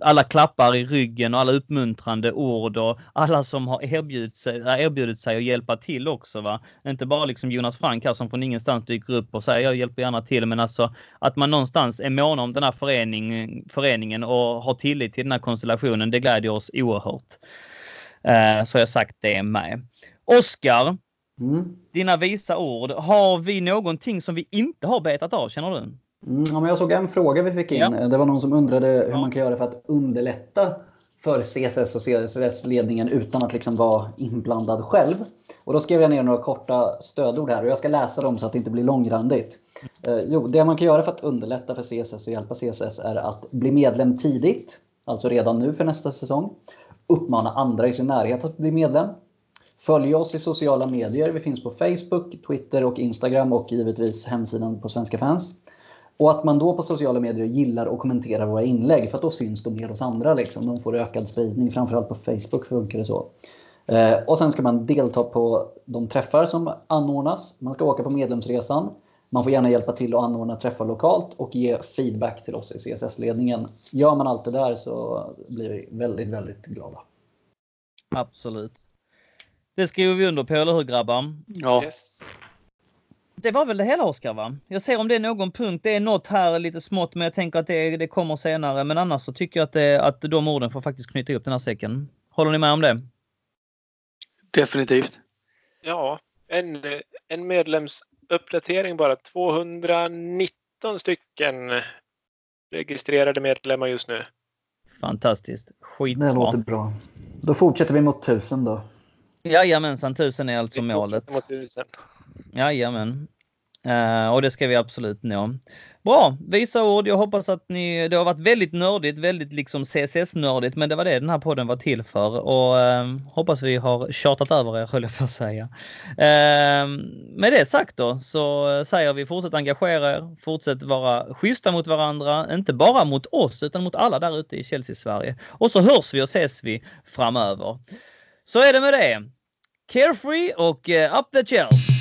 alla klappar i ryggen och alla uppmuntrande ord och alla som har erbjudit sig, eh, erbjudit sig att hjälpa till också. Va? Inte bara liksom Jonas Frank här som från ingenstans dyker upp och säger jag hjälper gärna till, men alltså att man någonstans är mån om den här förening, föreningen och har tillit till den här konstellationen. Det glädjer oss oerhört. Eh, så har jag sagt det med. Oskar, mm. dina visa ord. Har vi någonting som vi inte har betat av, känner du? Mm, ja, men jag såg en fråga vi fick in. Ja. Det var någon som undrade hur ja. man kan göra för att underlätta för CSS och CSS-ledningen utan att liksom vara inblandad själv. Och då skrev jag ner några korta stödord här och jag ska läsa dem så att det inte blir långrandigt. Eh, jo, det man kan göra för att underlätta för CSS och hjälpa CSS är att bli medlem tidigt alltså redan nu för nästa säsong. Uppmana andra i sin närhet att bli medlem. Följ oss i sociala medier. Vi finns på Facebook, Twitter och Instagram och givetvis hemsidan på Svenska fans. Och att man då på sociala medier gillar och kommenterar våra inlägg för att då syns de mer hos andra. Liksom. De får ökad spridning. Framförallt på Facebook funkar det så. Eh, och sen ska man delta på de träffar som anordnas. Man ska åka på medlemsresan. Man får gärna hjälpa till att anordna träffar lokalt och ge feedback till oss i CSS-ledningen. Gör man allt det där så blir vi väldigt, väldigt glada. Absolut. Det skriver vi under på, eller hur grabbar? Ja. Yes. Det var väl det hela Oskar va? Jag ser om det är någon punkt, det är något här lite smått men jag tänker att det, det kommer senare. Men annars så tycker jag att, det, att de orden får faktiskt knyta ihop den här säcken. Håller ni med om det? Definitivt. Ja, en, en medlems uppdatering bara. 219 stycken registrerade medlemmar just nu. Fantastiskt. Skitbra. Det låter bra. Då fortsätter vi mot 1000 då. Jajamensan, 1000 är alltså vi målet. Mot 1000. Jajamän. Uh, och det ska vi absolut nå. Bra, visa ord. Jag hoppas att ni, det har varit väldigt nördigt, väldigt liksom CSS-nördigt, men det var det den här podden var till för och uh, hoppas vi har tjatat över er, höll jag på att säga. Uh, med det sagt då så säger vi fortsätt engagera er, fortsätt vara schyssta mot varandra, inte bara mot oss utan mot alla där ute i Chelsea-Sverige. Och så hörs vi och ses vi framöver. Så är det med det. Carefree och uh, up the Chelsea!